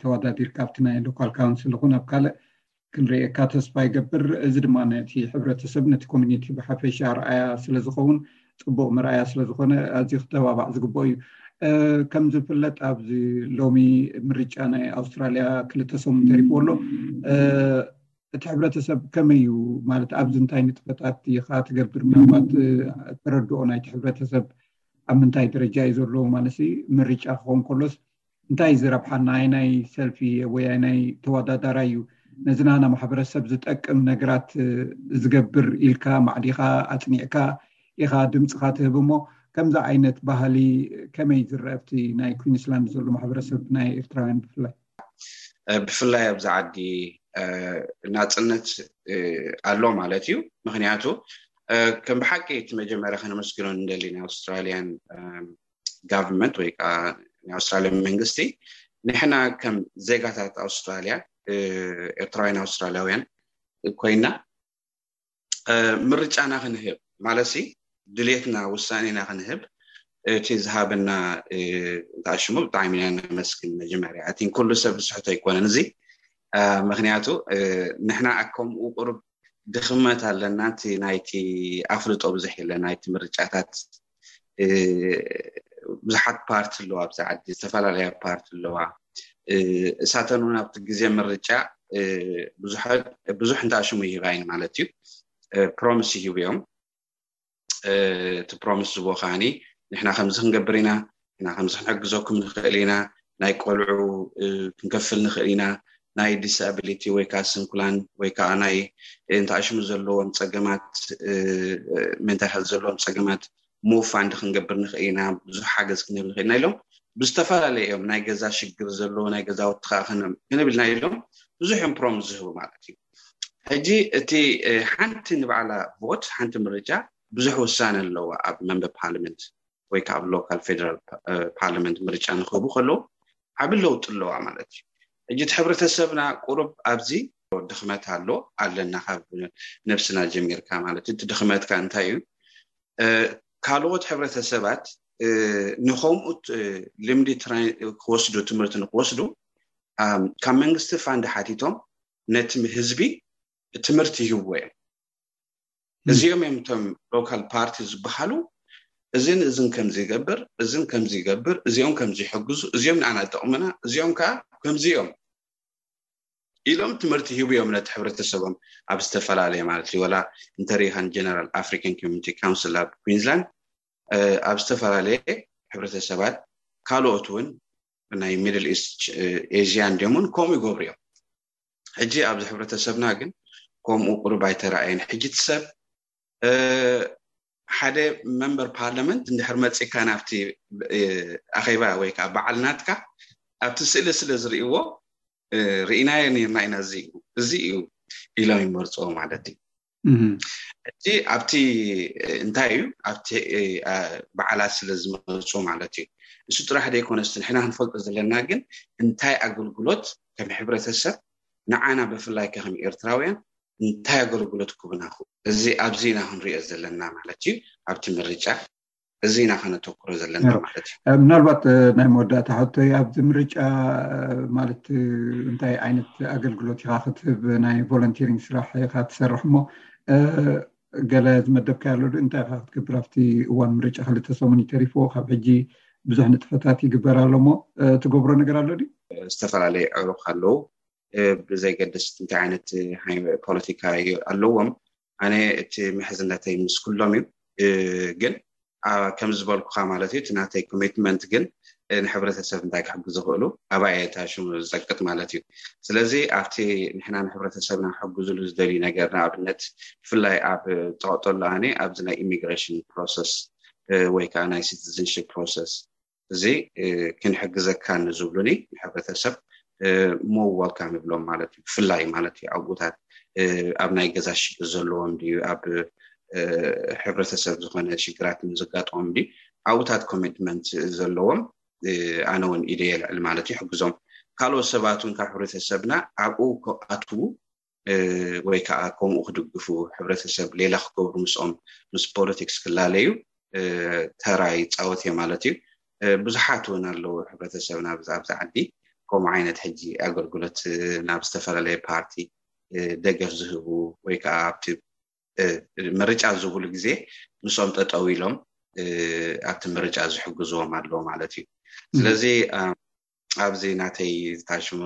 ተወዳዲርካ ኣብቲ ናይ ሎካል ካውንስል ይኹን ኣብ ካልእ ክንርእየካ ተስፋ ይገብር እዚ ድማ ነቲ ሕብረተሰብ ነቲ ኮሚኒቲ ብሓፈሻ ኣርኣያ ስለ ዝኸውን ፅቡቅ መርኣያ ስለ ዝኾነ ኣዝዩ ክተባባዕ ዝግበኦ እዩ ከም ዝፍለጥ ኣብዚ ሎሚ ምርጫ ናይ ኣውስትራልያ ክልተ ሰሙን ተሪፍዎ ኣሎ እቲ ሕብረተሰብ ከመይ እዩ ማለት ኣብዚ እንታይ ንጥፈታት ኢኻ ትገብር ምናልባት ተረድኦ ናይቲ ሕብረተሰብ ኣብ ምንታይ ደረጃ እዩ ዘሎ ማለት ምርጫ ክኸውን ከሎስ እንታይ እዚ ረብሓና ኣይናይ ሰልፊ ወይ ኣይናይ ተወዳዳራይ እዩ ነዚ ናና ማሕበረሰብ ዝጠቅም ነገራት ዝገብር ኢልካ ማዕዲካ ኣፅኒዕካ ኢካ ድምፅካ ትህብ እሞ ከምዚ ዓይነት ባህሊ ከመይ ዝረአብቲ ናይ ኩንስላንድ ዘሎ ማሕበረሰብ ናይ ኤርትራውያን ብፍላይ ብፍላይ ኣብዚ ዓዲ ናፅነት ኣሎ ማለት እዩ ምክንያቱ ከም ብሓቂ እቲ መጀመርያ ከነመስግኖ ንደሊ ናይ ኣውስትራልያን ጋቨርንመንት ወይ ከዓ ናይ ኣውስትራልያ መንግስቲ ንሕና ከም ዜጋታት ኣውስትራልያ ኤርትራውያን ኣውስትራልያውያን ኮይና ምርጫና ክንህብ ማለት ሲ ድሌትና ውሳኔና ክንህብ እቲ ዝሃበና እንተኣሽሙ ብጣዕሚ ኢና ነመስግን መጀመርያ እቲ ኩሉ ሰብ ዝስሕቶ ኣይኮነን እዚ ምክንያቱ ንሕና ከምኡ ቁርብ ድኽመት ኣለና እቲ ናይቲ ኣፍልጦ ብዙሕ የለን ናይቲ ምርጫታት ብዙሓት ፓርቲ ኣለዋ ኣብዚ ዓዲ ዝተፈላለያ ፓርቲ ኣለዋ እሳተን እውን ኣብቲ ግዜ ምርጫ ብዙሕ እንታሽሙ ይህባ እየን ማለት እዩ ፕሮሚስ ይህቡ እዮም እቲ ፕሮሚስ ዝቦ ከዓኒ ንሕና ከምዚ ክንገብር ኢና ንሕና ከምዚ ክንሕግዘኩም ንኽእል ኢና ናይ ቆልዑ ክንከፍል ንኽእል ኢና ናይ ዲስኣብሊቲ ወይ ከዓ ስንኩላን ወይ ከዓ ናይ እንተኣሽሙ ዘለዎም ፀገማት ሜንታል ሄልት ዘለዎም ፀገማት ምውፋንድ ክንገብር ንኽእል ኢና ብዙሕ ሓገዝ ክንህብ ንኽእል ኢና ኢሎም ብዝተፈላለዩ እዮም ናይ ገዛ ሽግር ዘለዎ ናይ ገዛውቲ ከዓ ክንብል ኢና ኢሎም ብዙሕ እዮም ፕሮሚስ ዝህቡ ማለት እዩ ሕጂ እቲ ሓንቲ ንባዕላ ቮት ሓንቲ ምርጫ ብዙሕ ውሳነ ኣለዋ ኣብ መንበ ፓርሊመንት ወይ ከዓ ኣብ ሎካል ፌደራል ፓርሊመንት ምርጫ ንክህቡ ከለዉ ዓብ ለውጢ ኣለዋ ማለት እዩ ሕጂ እቲ ሕብረተሰብና ቁሩብ ኣብዚ ድኽመት ኣሎ ኣለና ካብ ነብስና ጀሚርካ ማለት እቲ ድኽመትካ እንታይ እዩ ካልኦት ሕብረተሰባት ንከምኡ ልምዲ ክወስዱ ትምህርቲ ንክወስዱ ካብ መንግስቲ ፋንድ ሓቲቶም ነቲ ህዝቢ ትምህርቲ ይህብዎ እዮም። እዚኦም እዮም እቶም ሎካል ፓርቲ ዝበሃሉ እዝን እዝን ከምዚ ይገብር እዝን ከምዚ ይገብር እዚኦም ከምዚ ይሕግዙ እዚኦም ንኣና ይጠቕሙና እዚኦም ከዓ ከምዚ እዮም ኢሎም ትምህርቲ ሂቡ እዮም ነቲ ሕብረተሰቦም ኣብ ዝተፈላለየ ማለት እዩ ወላ ኢንተሪሃን ጀነራል ኣፍሪካን ኮሚኒቲ ካውንስል ኣብ ኩንስላንድ ኣብ ዝተፈላለየ ሕብረተሰባት ካልኦት እውን ናይ ሚድል ኢስት ኤዥያን ደሞን ከምኡ ይገብሩ እዮም ሕጂ ኣብዚ ሕብረተሰብና ግን ከምኡ ቅሩብ ኣይተረኣየን ሕጂ እቲ ሰብ ሓደ መንበር ፓርላመንት እንድሕር መፂካ ናብቲ ኣኼባ ወይ ከዓ በዓል ናትካ ኣብቲ ስእሊ ስለ ዝርእይዎ ርኢናዮ ነርና ኢና እዚ እዩ እዚ እዩ ኢሎም ይመርፅዎ ማለት እዩ ሕጂ ኣብቲ እንታይ እዩ ኣብቲ በዓላት ስለ ዝመፁ ማለት እዩ እሱ ጥራሕ ዘይኮነ ስ ንሕና ክንፈልጦ ዘለና ግን እንታይ ኣገልግሎት ከም ሕብረተሰብ ንዓና ብፍላይ ከም ኤርትራውያን እንታይ ኣገልግሎት ክቡና እዚ ኣብዚ ኢና ክንሪኦ ዘለና ማለት እዩ ኣብቲ ምርጫ እዚ ኢና ከነተኩሮ ዘለና ማለት እዩ ምናልባት ናይ መወዳእታ ሕቶ ኣብዚ ምርጫ ማለት እንታይ ዓይነት ኣገልግሎት ኢካ ክትህብ ናይ ቮለንቲሪንግ ስራሕ ኢካ ትሰርሕ እሞ ገለ ዝመደብካ ኣሎ ዶ እንታይ ካ ክትገብር ኣብቲ እዋን ምርጫ ክልተ ሰሙን እዩ ተሪፎ ካብ ሕጂ ብዙሕ ንጥፈታት ይግበር ኣሎ እሞ ትገብሮ ነገር ኣሎ ድዩ ዝተፈላለዩ ዕሩክ ኣለዉ ብዘይገድስ እንታይ ዓይነት ፖለቲካ ኣለዎም ኣነ እቲ ምሕዝነተይ ምስ ኩሎም እዩ ግን ከም ዝበልኩካ ማለት እዩ እቲ ናተይ ኮሚትመንት ግን ንሕብረተሰብ እንታይ ክሕግዙ ክእሉ ኣባየ እታ ሽሙ ዝጠቅጥ ማለት እዩ ስለዚ ኣብቲ ንሕና ንሕብረተሰብና ክሕግዙሉ ዝደልዩ ነገር ንኣብነት ብፍላይ ኣብ ጠቅጠሉ ኣነ ኣብዚ ናይ ኢሚግራሽን ፕሮሰስ ወይ ከዓ ናይ ሲቲዝንሽፕ ፕሮሰስ እዚ ክንሕግዘካ ንዝብሉኒ ንሕብረተሰብ ሞር ወልካም ይብሎም ማለት እዩ ብፍላይ ማለት እዩ ኣብኡታት ኣብ ናይ ገዛ ሽግር ዘለዎም ድዩ ኣብ ሕብረተሰብ ዝኾነ ሽግራት ዘጋጥሞም ድዩ ኣብኡታት ኮሚትመንት ዘለዎም ኣነ እውን ኢደ የልዕል ማለት እዩ ሕግዞም ካልኦት ሰባት እውን ካብ ሕብረተሰብና ኣብኡ ክኣትዉ ወይ ከዓ ከምኡ ክድግፉ ሕብረተሰብ ሌላ ክገብሩ ምስኦም ምስ ፖለቲክስ ክላለዩ ተራ ይፃወት እየ ማለት እዩ ብዙሓት እውን ኣለዉ ሕብረተሰብና ኣብዚ ዓዲ ከምኡ ዓይነት ሕጂ ኣገልግሎት ናብ ዝተፈላለየ ፓርቲ ደገፍ ዝህቡ ወይ ከዓ ኣብቲ ምርጫ ዝብሉ ግዜ ምስኦም ጠጠው ኢሎም ኣብቲ ምርጫ ዝሕግዝዎም ኣለዎ ማለት እዩ ስለዚ ኣብዚ ናተይ ዝታሽሙ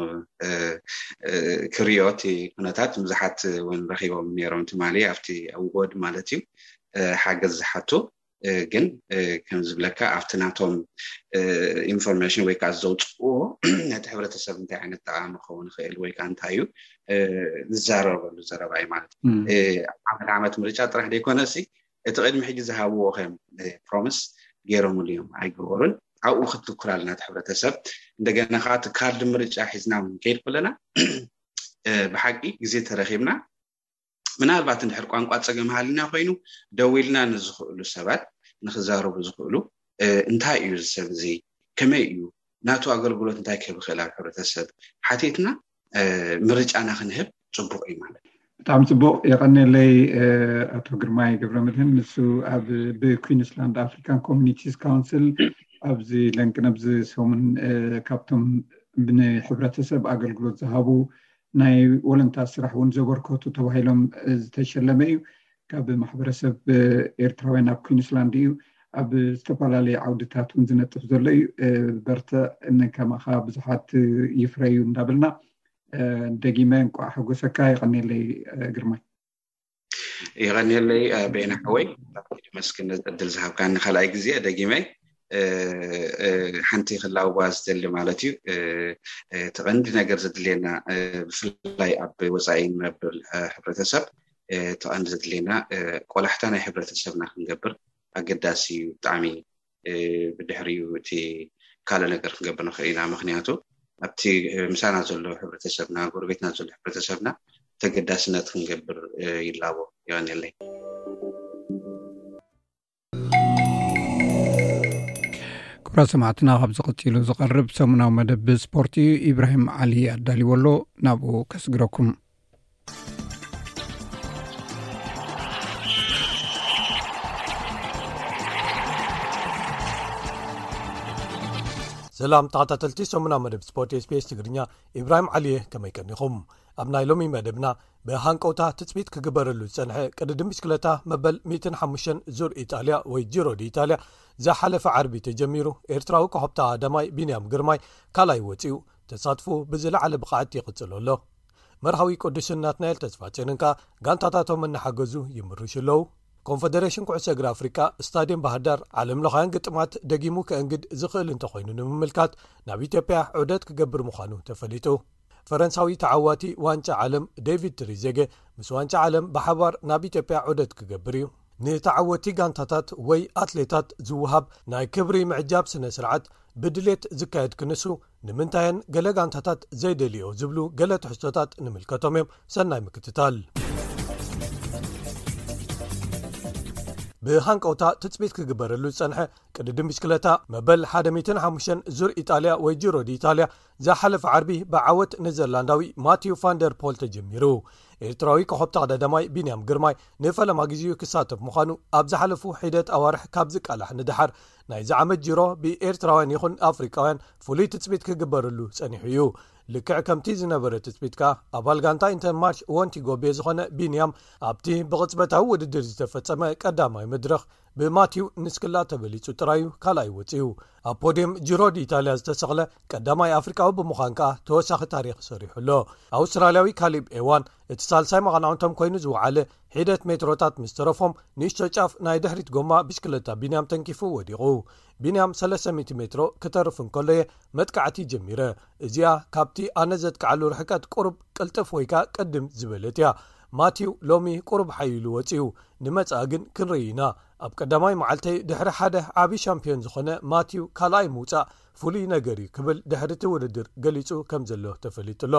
ክሪኦ እቲ ኩነታት ብዙሓት እውን ረኺቦም ነይሮም ትማሊ ኣብቲ ኣውጎድ ማለት እዩ ሓገዝ ዝሓቱ ግን ከም ዝብለካ ኣብቲ ናቶም ኢንፎርሜሽን ወይ ከዓ ዘውፅእዎ ነቲ ሕብረተሰብ እንታይ ዓይነት ጠቃሚ ክኸውን ይኽእል ወይ ከዓ እንታይ እዩ ዝዛረበሉ ዘረባ እዩ ማለት እዩ ዓመት ዓመት ምርጫ ጥራሕ ዘይኮነ ሲ እቲ ቅድሚ ሕጂ ዝሃብዎ ከም ፕሮምስ ጌሮምሉ እዮም ኣይገበሩን ኣብኡ ክትትኩር ኣለና እቲ ሕብረተሰብ እንደገና ከዓ እቲ ካርድ ምርጫ ሒዝና እውን ከይድ ኮለና ብሓቂ ግዜ ተረኪብና ምናልባት እንድሕር ቋንቋ ፀገም ሃልና ኮይኑ ደዊልና ንዝኽእሉ ሰባት ንክዛረቡ ዝኽእሉ እንታይ እዩ ዝሰብ እዚ ከመይ እዩ ናቱ ኣገልግሎት እንታይ ከብኽእል ኣብ ሕብረተሰብ ሓቲትና ምርጫና ክንህብ ፅቡቅ እዩ ማለት እዩ ብጣዕሚ ፅቡቅ የቀኒለይ ኣቶ ግርማይ ገብረ መድህን ንሱ ኣብ ብኩንስላንድ ኣፍሪካን ኮሚኒቲስ ካውንስል ኣብዚ ለንቂ ነብዚ ሰሙን ካብቶም ንሕብረተሰብ ኣገልግሎት ዝሃቡ ናይ ወለንታ ስራሕ እውን ዘበርከቱ ተባሂሎም ዝተሸለመ እዩ ካብ ማሕበረሰብ ኤርትራውያን ኣብ ኩንስላንድ እዩ ኣብ ዝተፈላለዩ ዓውድታት እውን ዝነጥፍ ዘሎ እዩ በርትዕ ከማኻ ብዙሓት ይፍረዩ እንዳበልና ደጊመ እንቋዕ ሓጎሰካ የቐኔለይ ግርማይ የቐኔለይ ቤና ሓወይ መስክን ነዚ ዕድል ዝሃብካኒ ካልኣይ ግዜ ደጊመ ሓንቲ ክላውዋ ዝደሊ ማለት እዩ እቲ ቀንዲ ነገር ዘድልየና ብፍላይ ኣብ ወፃኢ ንነብር ሕብረተሰብ እቲ ቀንዲ ዘድልየና ቆላሕታ ናይ ሕብረተሰብና ክንገብር ኣገዳሲ እዩ ብጣዕሚ ብድሕሪኡ እቲ ካልእ ነገር ክንገብር ንኽእል ኢና ምክንያቱ ኣብቲ ምሳና ዘሎ ሕብረተሰብና ጎረቤትና ዘሎ ሕብረተሰብና ተገዳስነት ክንገብር ይላቦ የቀኒለይ ክብራ ሰማዕትና ካብዚ ቀፂሉ ዝቐርብ ሰሙናዊ መደብ ስፖርት እዩ ኢብራሂም ዓሊ ኣዳልዎ ኣሎ ናብኡ ከስግረኩም ሰላም ተኸታተልቲ ሰሙናዊ መደብ ስፖርት ስፔስ ትግርኛ ኢብራሂም ዓሊየ ከመይ ቀኒኹም ኣብ ናይ ሎሚ መደብና ብሃንቀውታ ትፅቢት ክግበረሉ ዝፀንሐ ቅድድም ብሽክለታ መበል 1ሓ ዙር ኢጣልያ ወይ ጅሮ ዲኢጣልያ ዝሓለፈ ዓርቢ ተጀሚሩ ኤርትራዊ ኮሖብታ ኣዳማይ ቢንያም ግርማይ ካልኣይ ወፅኡ ተሳትፉ ብዝለዓለ ብቕዓት ይቕፅሎ ኣሎ መርሃዊ ቅዱስን ናትናኤል ተስፋፅዮንን ከኣ ጋንታታቶም እናሓገዙ ይምርሹ ኣለዉ ኮንፈደሬሽን ኩዕሶ እግሪ ኣፍሪቃ ስታድየም ባህርዳር ዓለምለኻውያን ግጥማት ደጊሙ ከእንግድ ዝኽእል እንተኾይኑ ንምምልካት ናብ ኢትዮጵያ ዑደት ክገብር ምዃኑ ተፈሊጡ ፈረንሳዊ ተዓዋቲ ዋንጫ ዓለም ደቪድ ትሪዜገ ምስ ዋንጫ ዓለም ብሓባር ናብ ኢትዮጵያ ዑደት ክገብር እዩ። ንተዓወቲ ጋንታታት ወይ ኣትሌታት ዝወሃብ ናይ ክብሪ ምዕጃብ ስነ ስርዓት ብድሌት ዝካየድ ክንሱ ንምንታየን ገለ ጋንታታት ዘይደልይኦ ዝብሉ ገለ ትሕዝቶታት ንምልከቶም እዮም ሰናይ ምክትታል። ብሃንቀውታ ትፅቢት ክግበረሉ ዝፀንሐ ቅድድም ብሽክለታ መበል 105 ዙር ኢጣልያ ወይ ጅሮዲ ኢታልያ ዝሓለፈ ዓርቢ ብዓወት ኔዘርላንዳዊ ማቲው ፋን ደር ፖል ተጀሚሩ ኤርትራዊ ኮኾብ ተቕዳዳማይ ቢንያም ግርማይ ንፈለማ ግዜኡ ክሳተፍ ምዃኑ ኣብ ዝሓለፉ ሒደት ኣዋርሕ ካብ ዝቃላሕ ንደሓር ናይዚ ዓመት ጅሮ ብኤርትራውያን ይኹን ኣፍሪቃውያን ፍሉይ ትጽቢት ክግበርሉ ጸኒሑ እዩ ልክዕ ከምቲ ዝነበረ ትጽቢት ከኣ ኣባል ጋንታ ኢንተርማርሽ ወንቲጎቤ ዝኾነ ቢንያም ኣብቲ ብቕጽበታዊ ውድድር ዝተፈጸመ ቀዳማይ መድረኽ ብማቲው ንስክላ ተበሊጹ ጥራዩ ካልኣይ ወጺኡ። ኣብ ፖድየም ጂሮ ዲኢታልያ ዝተሰቕለ ቀዳማይ ኣፍሪቃዊ ብምዃን ከኣ ተወሳኺ ታሪኽ ሰሪሑ ኣሎ። ኣውስትራልያዊ ካሊብ ኤዋን እቲ ሳልሳይ መቐናዕንቶም ኰይኑ ዝወዓለ ሒደት ሜትሮታት ምስ ተረፎም ንእሽቶ ጫፍ ናይ ድሕሪት ጎማ ብሽክለታ ቢንያም ተንኪፉ ወዲቑ። ቢንያም ሰለስተ ሚእቲ ሜትሮ ክተርፍ እንከሎ'የ መጥቃዕቲ ጀሚረ። እዚኣ ካብቲ ኣነ ዘጥቅዓሉ ርሕቀት ቁሩብ ቅልጥፍ ወይከኣ ቅድም ዝበለት'ያ። ማቲው ሎሚ ቁሩብ ሓዪሉ ወጺኡ። ንመጻኢ ግን ክንርኢ ኢና። ኣብ ቀዳማይ መዓልተይ ድሕሪ ሓደ ዓቢ ሻምፕዮን ዝኾነ ማቲው ካልኣይ ምውጻእ ፍሉይ ነገር'ዩ ክብል ድሕሪ'ቲ ውድድር ገሊጹ ከምዘሎ ተፈሊጡ'ሎ።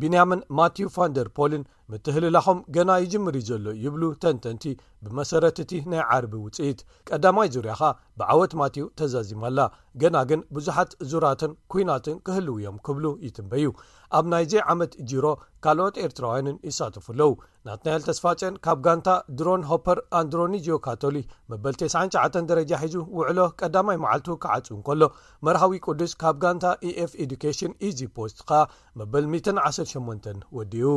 ቢንያምን ማቲው ፋንደርፖልን ምትህልላኾም ገና ይጅምር እዩ ዘሎ ይብሉ ተንተንቲ ብመሰረት እቲ ናይ ዓርቢ ውፅኢት። ቀዳማይ ዙርያ ኸኣ ብዓወት ማቲው ተዛዚማ ኣላ። ገና ግን ብዙሓት ዙራትን ኲናትን ክህልው እዮም ክብሉ ይትንበዩ። ኣብ ናይዚ ዓመት ጂሮ ካልኦት ኤርትራውያንን ይሳተፉ ኣለው። ናትናኤል ተስፋጽዮን ካብ ጋንታ ድሮን ሆፐር ኣንድሮኒ ጂዮካቶሊ መበል ቴስዓን ትሽዓተን ደረጃ ሒዙ ውዕሎ ቀዳማይ መዓልቱ ክዓጹ እንከሎ፣ መርሃዊ ቁዱስ ካብ ጋንታ ኢኤፍ ኤዱኬሽን ኢዚ ፖስት ኸኣ መበል ሚእትን ዓሰርተ ሸሞንተን ወዲኡ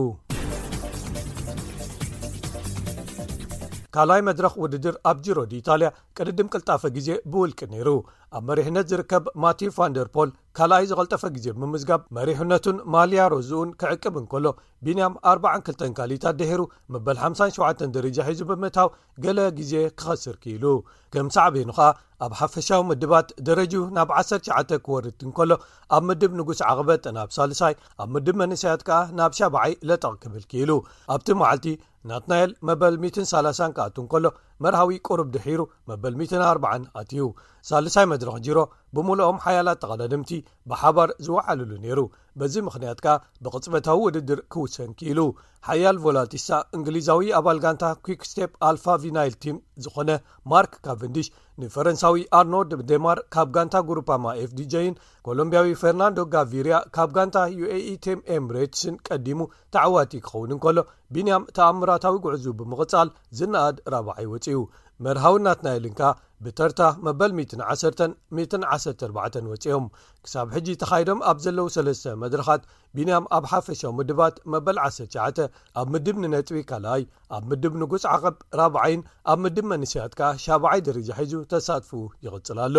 ካልኣይ መድረኽ ውድድር ኣብ ጅሮዲ ኢታልያ ቅድድም ቅልጣፈ ግዜ ብውልቂ ነይሩ ኣብ መሪሕነት ዝርከብ ማቲው ፋንደርፖል ካልኣይ ዝቐልጠፈ ግዜ ብምምዝጋብ መሪሕነቱን ማልያ ሮዝኡን ክዕቅብ እንከሎ ቢንያም 42 ካልኢት ኣደሄሩ መበል 57 ደረጃ ሒዙ ብምእታው ገለ ግዜ ክኸስር ክኢሉ ከም ሳዕቤኑ ከኣ ኣብ ሓፈሻዊ ምድባት ደረጅኡ ናብ 19 ክወርድ እንከሎ ኣብ ምድብ ንጉስ ዓቕበጥ ናብ ሳልሳይ ኣብ ምድብ መንእሰያት ከኣ ናብ ሻባዓይ ለጠቕ ክብል ክኢሉ ኣብቲ መዓልቲ ናትናኤል መበል 130 ክኣቱ እንከሎ መርሃዊ ቅሩብ ድሒሩ መበል 140 ኣትዩ ሳልሳይ መድረኽ ጅሮ ብምሉኦም ሓያላት ተቐዳድምቲ ብሓባር ዝወዓልሉ ነይሩ በዚ ምኽንያት ከኣ ብቕጽበታዊ ውድድር ክውሰን ክኢሉ። ሓያል ቮላቲሳ እንግሊዛዊ ኣባል ጋንታ ኲክ ስቴፕ ኣልፋ ቪናይል ቲም ዝኾነ ማርክ ካቨንዲሽ ንፈረንሳዊ ኣርኖርድ ደማር ካብ ጋንታ ጉሩፓማ ኤፍዲጀይን ኮሎምብያዊ ፈርናንዶ ጋቪርያ ካብ ጋንታ ዩኤኢ ቴም ኤምሬትስን ቀዲሙ ተዓዋቲ ክኸውን እንከሎ ቢንያም ተኣምራታዊ ጉዕዙ ብምቕጻል ዝነኣድ ራብዓይ ወጺኡ መርሃዊ ናትናኤልን ከኣ ብተርታ መበል ሚትን ዓሰርተን ሚትን ዓሰርተ ኣርባዕተን ወጺኦም ክሳብ ሕጂ ተኻይዶም ኣብ ዘለዉ ሰለስተ መድረኻት ቢንያም ኣብ ሓፈሻዊ ምድባት መበል ዓሰርተ ሸተ ኣብ ምድብ ንነጥቢ ካልኣይ ኣብ ምድብ ንጉስ ዓቐብ ራብዓይን ኣብ ምድብ መንስያት ከኣ ሻብዓይ ደረጃ ሒዙ ተሳትፉ ይቕጽል ኣሎ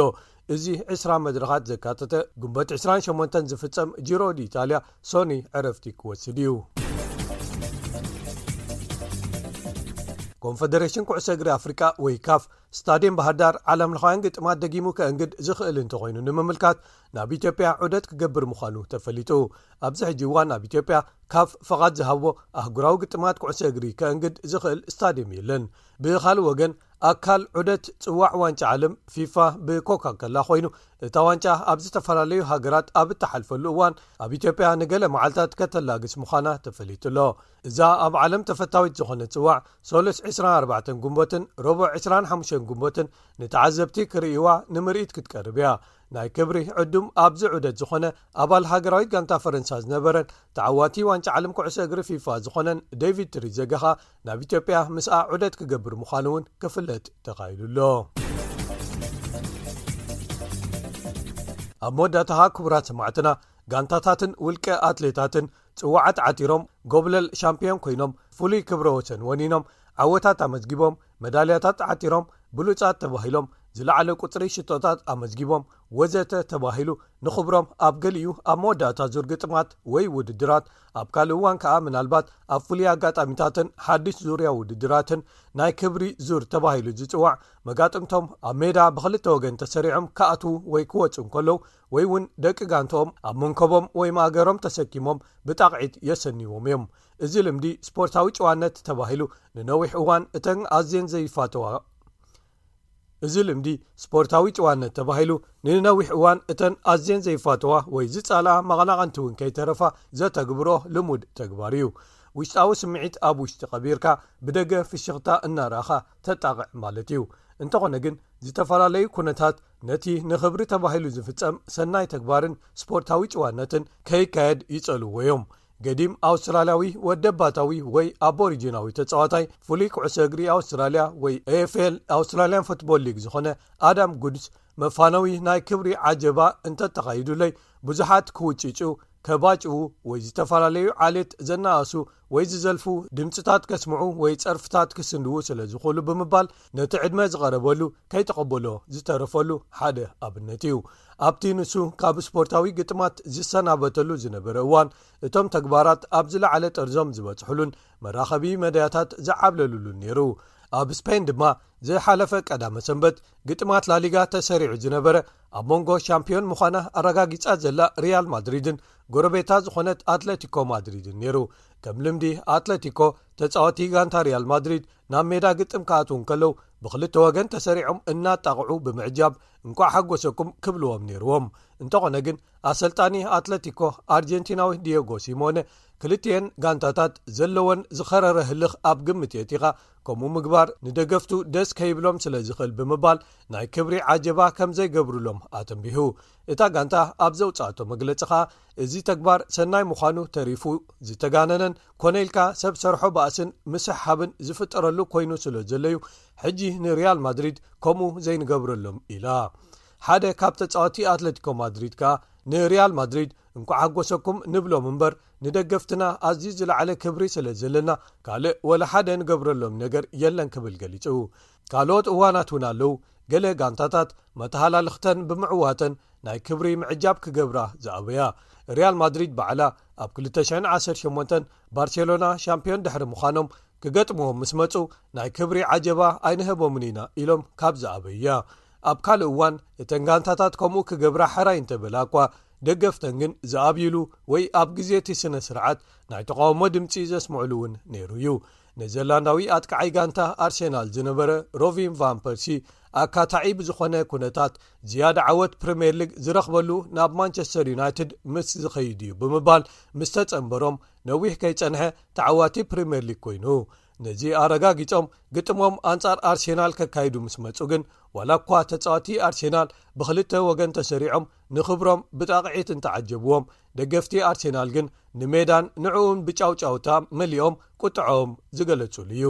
እዚ ዕስራ መድረኻት ዘካተተ ጉንበት 28 ዝፍጸም ጅሮ ድ ኢጣልያ ሶኒ ዕረፍቲ ክወስድ እዩ ኮንፈደሬሽን ኩዕሰ እግሪ ኣፍሪቃ ወይ ካፍ ስታድየም ባህርዳር ዓለምለኻውያን ግጥማት ደጊሙ ከእንግድ ዝኽእል እንተኾይኑ ንምምልካት ናብ ኢትዮጵያ ዑደት ክገብር ምዃኑ ተፈሊጡ ኣብዚ ሕጂ እዋን ኣብ ኢትዮጵያ ካፍ ፈቓድ ዝሃቦ ኣህጉራዊ ግጥማት ኩዕሶ እግሪ ከእንግድ ዝኽእል ስታድየም የለን ብኻልእ ወገን ኣካል ዑደት ፅዋዕ ዋንጫ ዓለም ፊፋ ብኮካከላ ኮይኑ እታ ዋንጫ ኣብ ዝተፈላለዩ ሃገራት ኣብ እተሓልፈሉ እዋን ኣብ ኢትዮጵያ ንገለ መዓልታት ከተላግስ ምዃና ተፈሊጡ ኣሎ እዛ ኣብ ዓለም ተፈታዊት ዝኾነት ጽዋዕ ሰሉስ ዕስራን ኣርባዕተን ግንቦትን ረቡዕ ዕስራን ሓሙሽተን ግንቦትን ንተዓዘብቲ ክርእይዋ ንምርኢት ክትቀርብ እያ ናይ ክብሪ ዕዱም ኣብዚ ዑደት ዝኾነ ኣባል ሃገራዊት ጋንታ ፈረንሳ ዝነበረን ተዓዋቲ ዋንጫ ዓለም ኩዕሶ እግሪ ፊፋ ዝኾነን ደቪድ ትሪዘገኻ ናብ ኢትዮጵያ ምስኣ ዑደት ክገብር ምዃኑ እውን ክፍለጥ ተኻይሉ ኣሎ ኣብ መወዳእታኻ ክቡራት ሰማዕትና ጋንታታትን ውልቀ ኣትሌታትን ፅዋዓት ዓቲሮም፣ ጎብለል ሻምፒዮን ኮይኖም፣ ፍሉይ ክብረ ወሰን ወኒኖም፣ ዓወታት ኣመዝጊቦም፣ መዳልያታት ዓቲሮም፣ ብሉፃት ተባሂሎም፣ ዝለዓለ ቁፅሪ ሽቶታት ኣመዝጊቦም፣ ወዘተ ተባሂሉ ንኽብሮም ኣብ ገሊኡ ኣብ መወዳእታ ዙር ግጥማት ወይ ውድድራት ኣብ ካልእ እዋን ከዓ ምናልባት ኣብ ፍሉይ ኣጋጣሚታትን ሓዱሽ ዙርያ ውድድራትን ናይ ክብሪ ዙር ተባሂሉ ዝፅዋዕ መጋጥምቶም ኣብ ሜዳ ብኽልተ ወገን ተሰሪዖም ክኣትዉ ወይ ክወፁ እንከለዉ ወይ ውን ደቂ ጋንትኦም ኣብ መንኮቦም ወይ ማእገሮም ተሰኪሞም ብጣቕዒት የሰንይዎም እዮም። እዚ ልምዲ ስፖርታዊ ጭዋነት ተባሂሉ ንነዊሕ እዋን እተን ኣዝየን ዘይፋተዋ እዚ ልምዲ ስፖርታዊ ጭዋነት ተባሂሉ ንነዊሕ እዋን እተን ኣዝየን ዘይፋተዋ ወይ ዝጻልኣ መቐናቕንቲ ውን ከይተረፋ ዘተግብርኦ ልሙድ ተግባር እዩ። ውሽጣዊ ስምዒት ኣብ ውሽጢ ቀቢርካ ብደገ ፍሽኽታ እናረኣኻ ተጣቕዕ ማለት እዩ። እንተኾነ ግን ዝተፈላለዩ ኩነታት፣ ነቲ ንኽብሪ ተባሂሉ ዝፍጸም ሰናይ ተግባርን ስፖርታዊ ጭዋነትን ከይካየድ ይጸልውዎ'ዮም። ገዲም ኣውስትራልያዊ ወደባታዊ ወይ ኣቦሪጂናዊ ተጻዋታይ ፍሉይ ኩዕሶ እግሪ ኣውስትራልያ ወይ ኤኤፍኤል፣ ኣውስትራልያን ፉትቦል ሊግ፣ ዝኾነ ኣዳም ጉድስ መፋነዊ ናይ ክብሪ ዓጀባ እንተተኻይዱለይ ብዙሓት ክውጭጩ፣ ከባጭዉ ወይ ዝተፈላለዩ ዓሌት ዘነኣእሱ ወይ ዝዘልፉ ድምጽታት ከስምዑ ወይ ጸርፍታት ክስንድዉ ስለ ዝኽእሉ ብምባል ነቲ ዕድመ ዝቐረበሉ ከይተቐበሎ ዝተረፈሉ ሓደ ኣብነት እዩ። ኣብቲ ንሱ ካብ ስፖርታዊ ግጥማት ዝሰናበተሉ ዝነበረ እዋን እቶም ተግባራት ኣብ ዝለዓለ ጠርዞም ዝበጽሕሉን መራኸቢ መድያታት ዝዓብለሉሉን ነይሩ። ኣብ ስፐይን ድማ ዝሓለፈ ቀዳመ ሰንበት ግጥማት ላሊጋ ተሰሪዑ ዝነበረ ኣብ መንጎ ሻምፕዮን ምዃና ኣረጋጊጻ ዘላ ሪያል ማድሪድን ጎረቤታ ዝኾነት ኣትለቲኮ ማድሪድን ነይሩ ከም ልምዲ ኣትለቲኮ ተፃወቲ ጋንታ ሪያል ማድሪድ ናብ ሜዳ ግጥም ክኣትዉ እንከለዉ ብክልተ ወገን ተሰሪዖም እናጣቕዑ ብምዕጃብ እንኳዕ ሓጎሰኩም ክብልዎም ነይርዎም እንተኾነ ግን ኣሰልጣኒ ኣትለቲኮ ኣርጀንቲናዊ ድየጎ ሲሞነ ክልትኤን ጋንታታት ዘለወን ዝኸረረ ህልኽ ኣብ ግምት የእቲኻ ከምኡ ምግባር ንደገፍቱ ደስ ከይብሎም ስለ ዝኽእል ብምባል ናይ ክብሪ ዓጀባ ከም ዘይገብርሎም ኣተንቢሁ እታ ጋንታ ኣብ ዘውጽኣቶ መግለጺ ከኣ እዚ ተግባር ሰናይ ምዃኑ ተሪፉ ዝተጋነነን ኮነ ኢልካ ሰብ ሰርሖ ባእስን ምስሕሓብን ዝፍጠረሉ ኮይኑ ስለ ዘሎዩ ሕጂ ንሪያል ማድሪድ ከምኡ ዘይንገብረሎም ኢላ ሓደ ካብ ተጻወቲ ኣትለቲኮ ማድሪድ ከኣ ንሪያል ማድሪድ እንኳዕ ሓጎሰኩም ንብሎም እምበር ንደገፍትና ኣዝዩ ዝለዓለ ክብሪ ስለ ዘለና ካልእ ወላ ሓደ ንገብረሎም ነገር የለን ክብል ገሊጹ ካልኦት እዋናት እውን ኣለዉ፣ ገለ ጋንታታት መተሃላልኽተን ብምዕዋተን ናይ ክብሪ ምዕጃብ ክገብራ ዝኣበያ። ሪያል ማድሪድ ባዕላ ኣብ ክልተ ሽሕን ዓሰርተ ሸሞንተን ባርሴሎና ሻምፕዮን ድሕሪ ምዃኖም ክገጥምዎም ምስ መጹ ናይ ክብሪ ዓጀባ ኣይንሀቦምን ኢና ኢሎም ካብ ዝኣበዩያ። ኣብ ካልእ እዋን እተን ጋንታታት ከምኡ ክገብራ ሕራይ እንተበላ እኳ ደገፍተን ግን ዝኣብዩሉ ወይ ኣብ ግዜ እቲ ስነ ስርዓት ናይ ተቓውሞ ድምጺ ዘስምዑሉ እውን ነይሩ እዩ። ኔዘርላንዳዊ ኣጥቃዓይ ጋንታ ኣርሴናል ዝነበረ ሮቪን ቫን ፐርሲ ኣካታዒ ብዝኾነ ኩነታት ዝያዳ ዓወት ፕሪምየር ሊግ ዝረኽበሉ ናብ ማንቸስተር ዩናይትድ ምስ ዝኸይድ እዩ ብምባል ምስ ተጸንበሮም ነዊሕ ከይጸንሐ ተዓዋቲ ፕሪምየር ሊግ ኮይኑ ነዚ ኣረጋጊጾም ግጥሞም ኣንጻር ኣርሴናል ከካይዱ ምስ መጹ ግን ዋላ እኳ ተጻዋቲ ኣርሴናል ብክልተ ወገን ተሰሪዖም ንክብሮም ብጣቕዒት እንተዓጀብዎም ደገፍቲ ኣርሴናል ግን ንሜዳን ንዕኡን ብጫውጫውታ መሊኦም ቁጥዐኦም ዝገለጹሉ እዩ።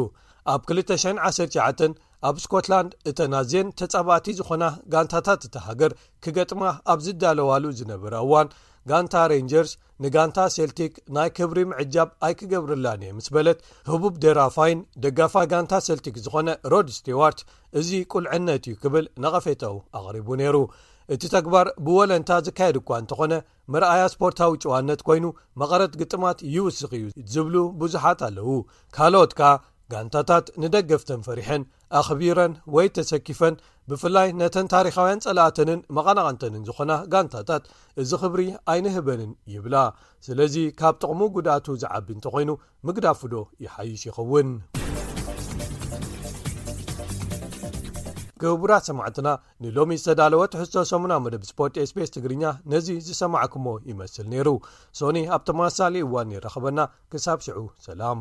ኣብ ክልተ ሽሕን ዓሰርተ ትሽዓተን ኣብ ስኮትላንድ እተን ኣዝየን ተጻባእቲ ዝኾና ጋንታታት እታ ሃገር ክገጥማ ኣብ ዝዳለዋሉ ዝነበረ እዋን ጋንታ ሬንጀርስ ንጋንታ ሴልቲክ ናይ ክብሪ ምዕጃብ ኣይክገብርላን እየ ምስ በለት ህቡብ ደራፋይን ደጋፋይ ጋንታ ሰልቲክ ዝኾነ ሮድ ስቴዋርት እዚ ቁልዕነት እዩ ክብል ነቐፌታኡ ኣቕሪቡ ነይሩ። እቲ ተግባር ብወለንታ ዝካየድ እኳ እንተኾነ መርኣያ ስፖርታዊ ጭዋነት ኮይኑ መቐረት ግጥማት ይውስኽ እዩ ዝብሉ ብዙሓት ኣለዉ። ካልኦት ከኣ ጋንታታት ንደገፍተን ፈሪሐን፣ ኣኽቢረን ወይ ተሰኪፈን ብፍላይ ነተን ታሪኻውያን ጸላእተንን መቐናቕንተንን ዝኾና ጋንታታት እዚ ክብሪ ኣይንህበንን ይብላ። ስለዚ ካብ ጥቕሙ ጉድኣቱ ዝዓቢ እንተኾይኑ ምግዳፍዶ ይሓይሽ ይኸውን? ክቡራት ሰማዕትና ንሎሚ ዝተዳለወ ትሕዝቶ ሰሙናዊ መደብ ስፖርት ስፔስ ትግርኛ ነዚ ዝሰማዕኩሞ ይመስል ነይሩ ሶኒ ኣብ ተመሳሳሊ እዋን ይረኸበና ክሳብ ሽዑ ሰላም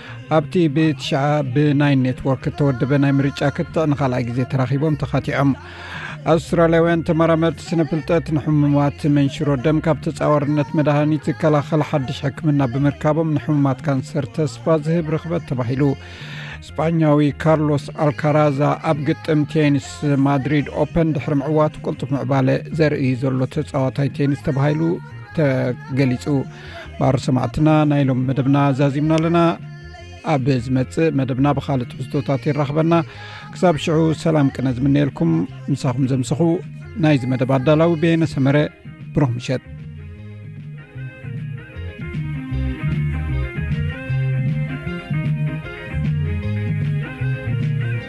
ኣብቲ ብትሽዓ ብናይን ኔትዎርክ እተወደበ ናይ ምርጫ ክትዕ ንካልኣይ ግዜ ተራኺቦም ተኻቲዖም ኣውስትራልያውያን ተመራመርቲ ስነ ፍልጠት ንሕሙማት መንሽሮ ደም ካብ ተፃዋርነት መድሃኒት ዝከላኸል ሓድሽ ሕክምና ብምርካቦም ንሕሙማት ካንሰር ተስፋ ዝህብ ርኽበት ተባሂሉ ስጳኛዊ ካርሎስ ኣልካራዛ ኣብ ግጥም ቴኒስ ማድሪድ ኦፐን ድሕሪ ምዕዋት ቅልጡፍ ምዕባለ ዘርእይ ዘሎ ተፃዋታይ ቴኒስ ተባሂሉ ተገሊፁ ባር ሰማዕትና ናይ ሎም መደብና ዛዚምና ኣለና ኣብ ዝመፅእ መደብና ብካልእ ትሕዝቶታት ይራኽበና ክሳብ ሽዑ ሰላም ቅነ ዝምነየልኩም ምሳኹም ዘምስኹ ናይዚ መደብ ኣዳላዊ ቤየነ ሰመረ ብሩኽ ምሸጥ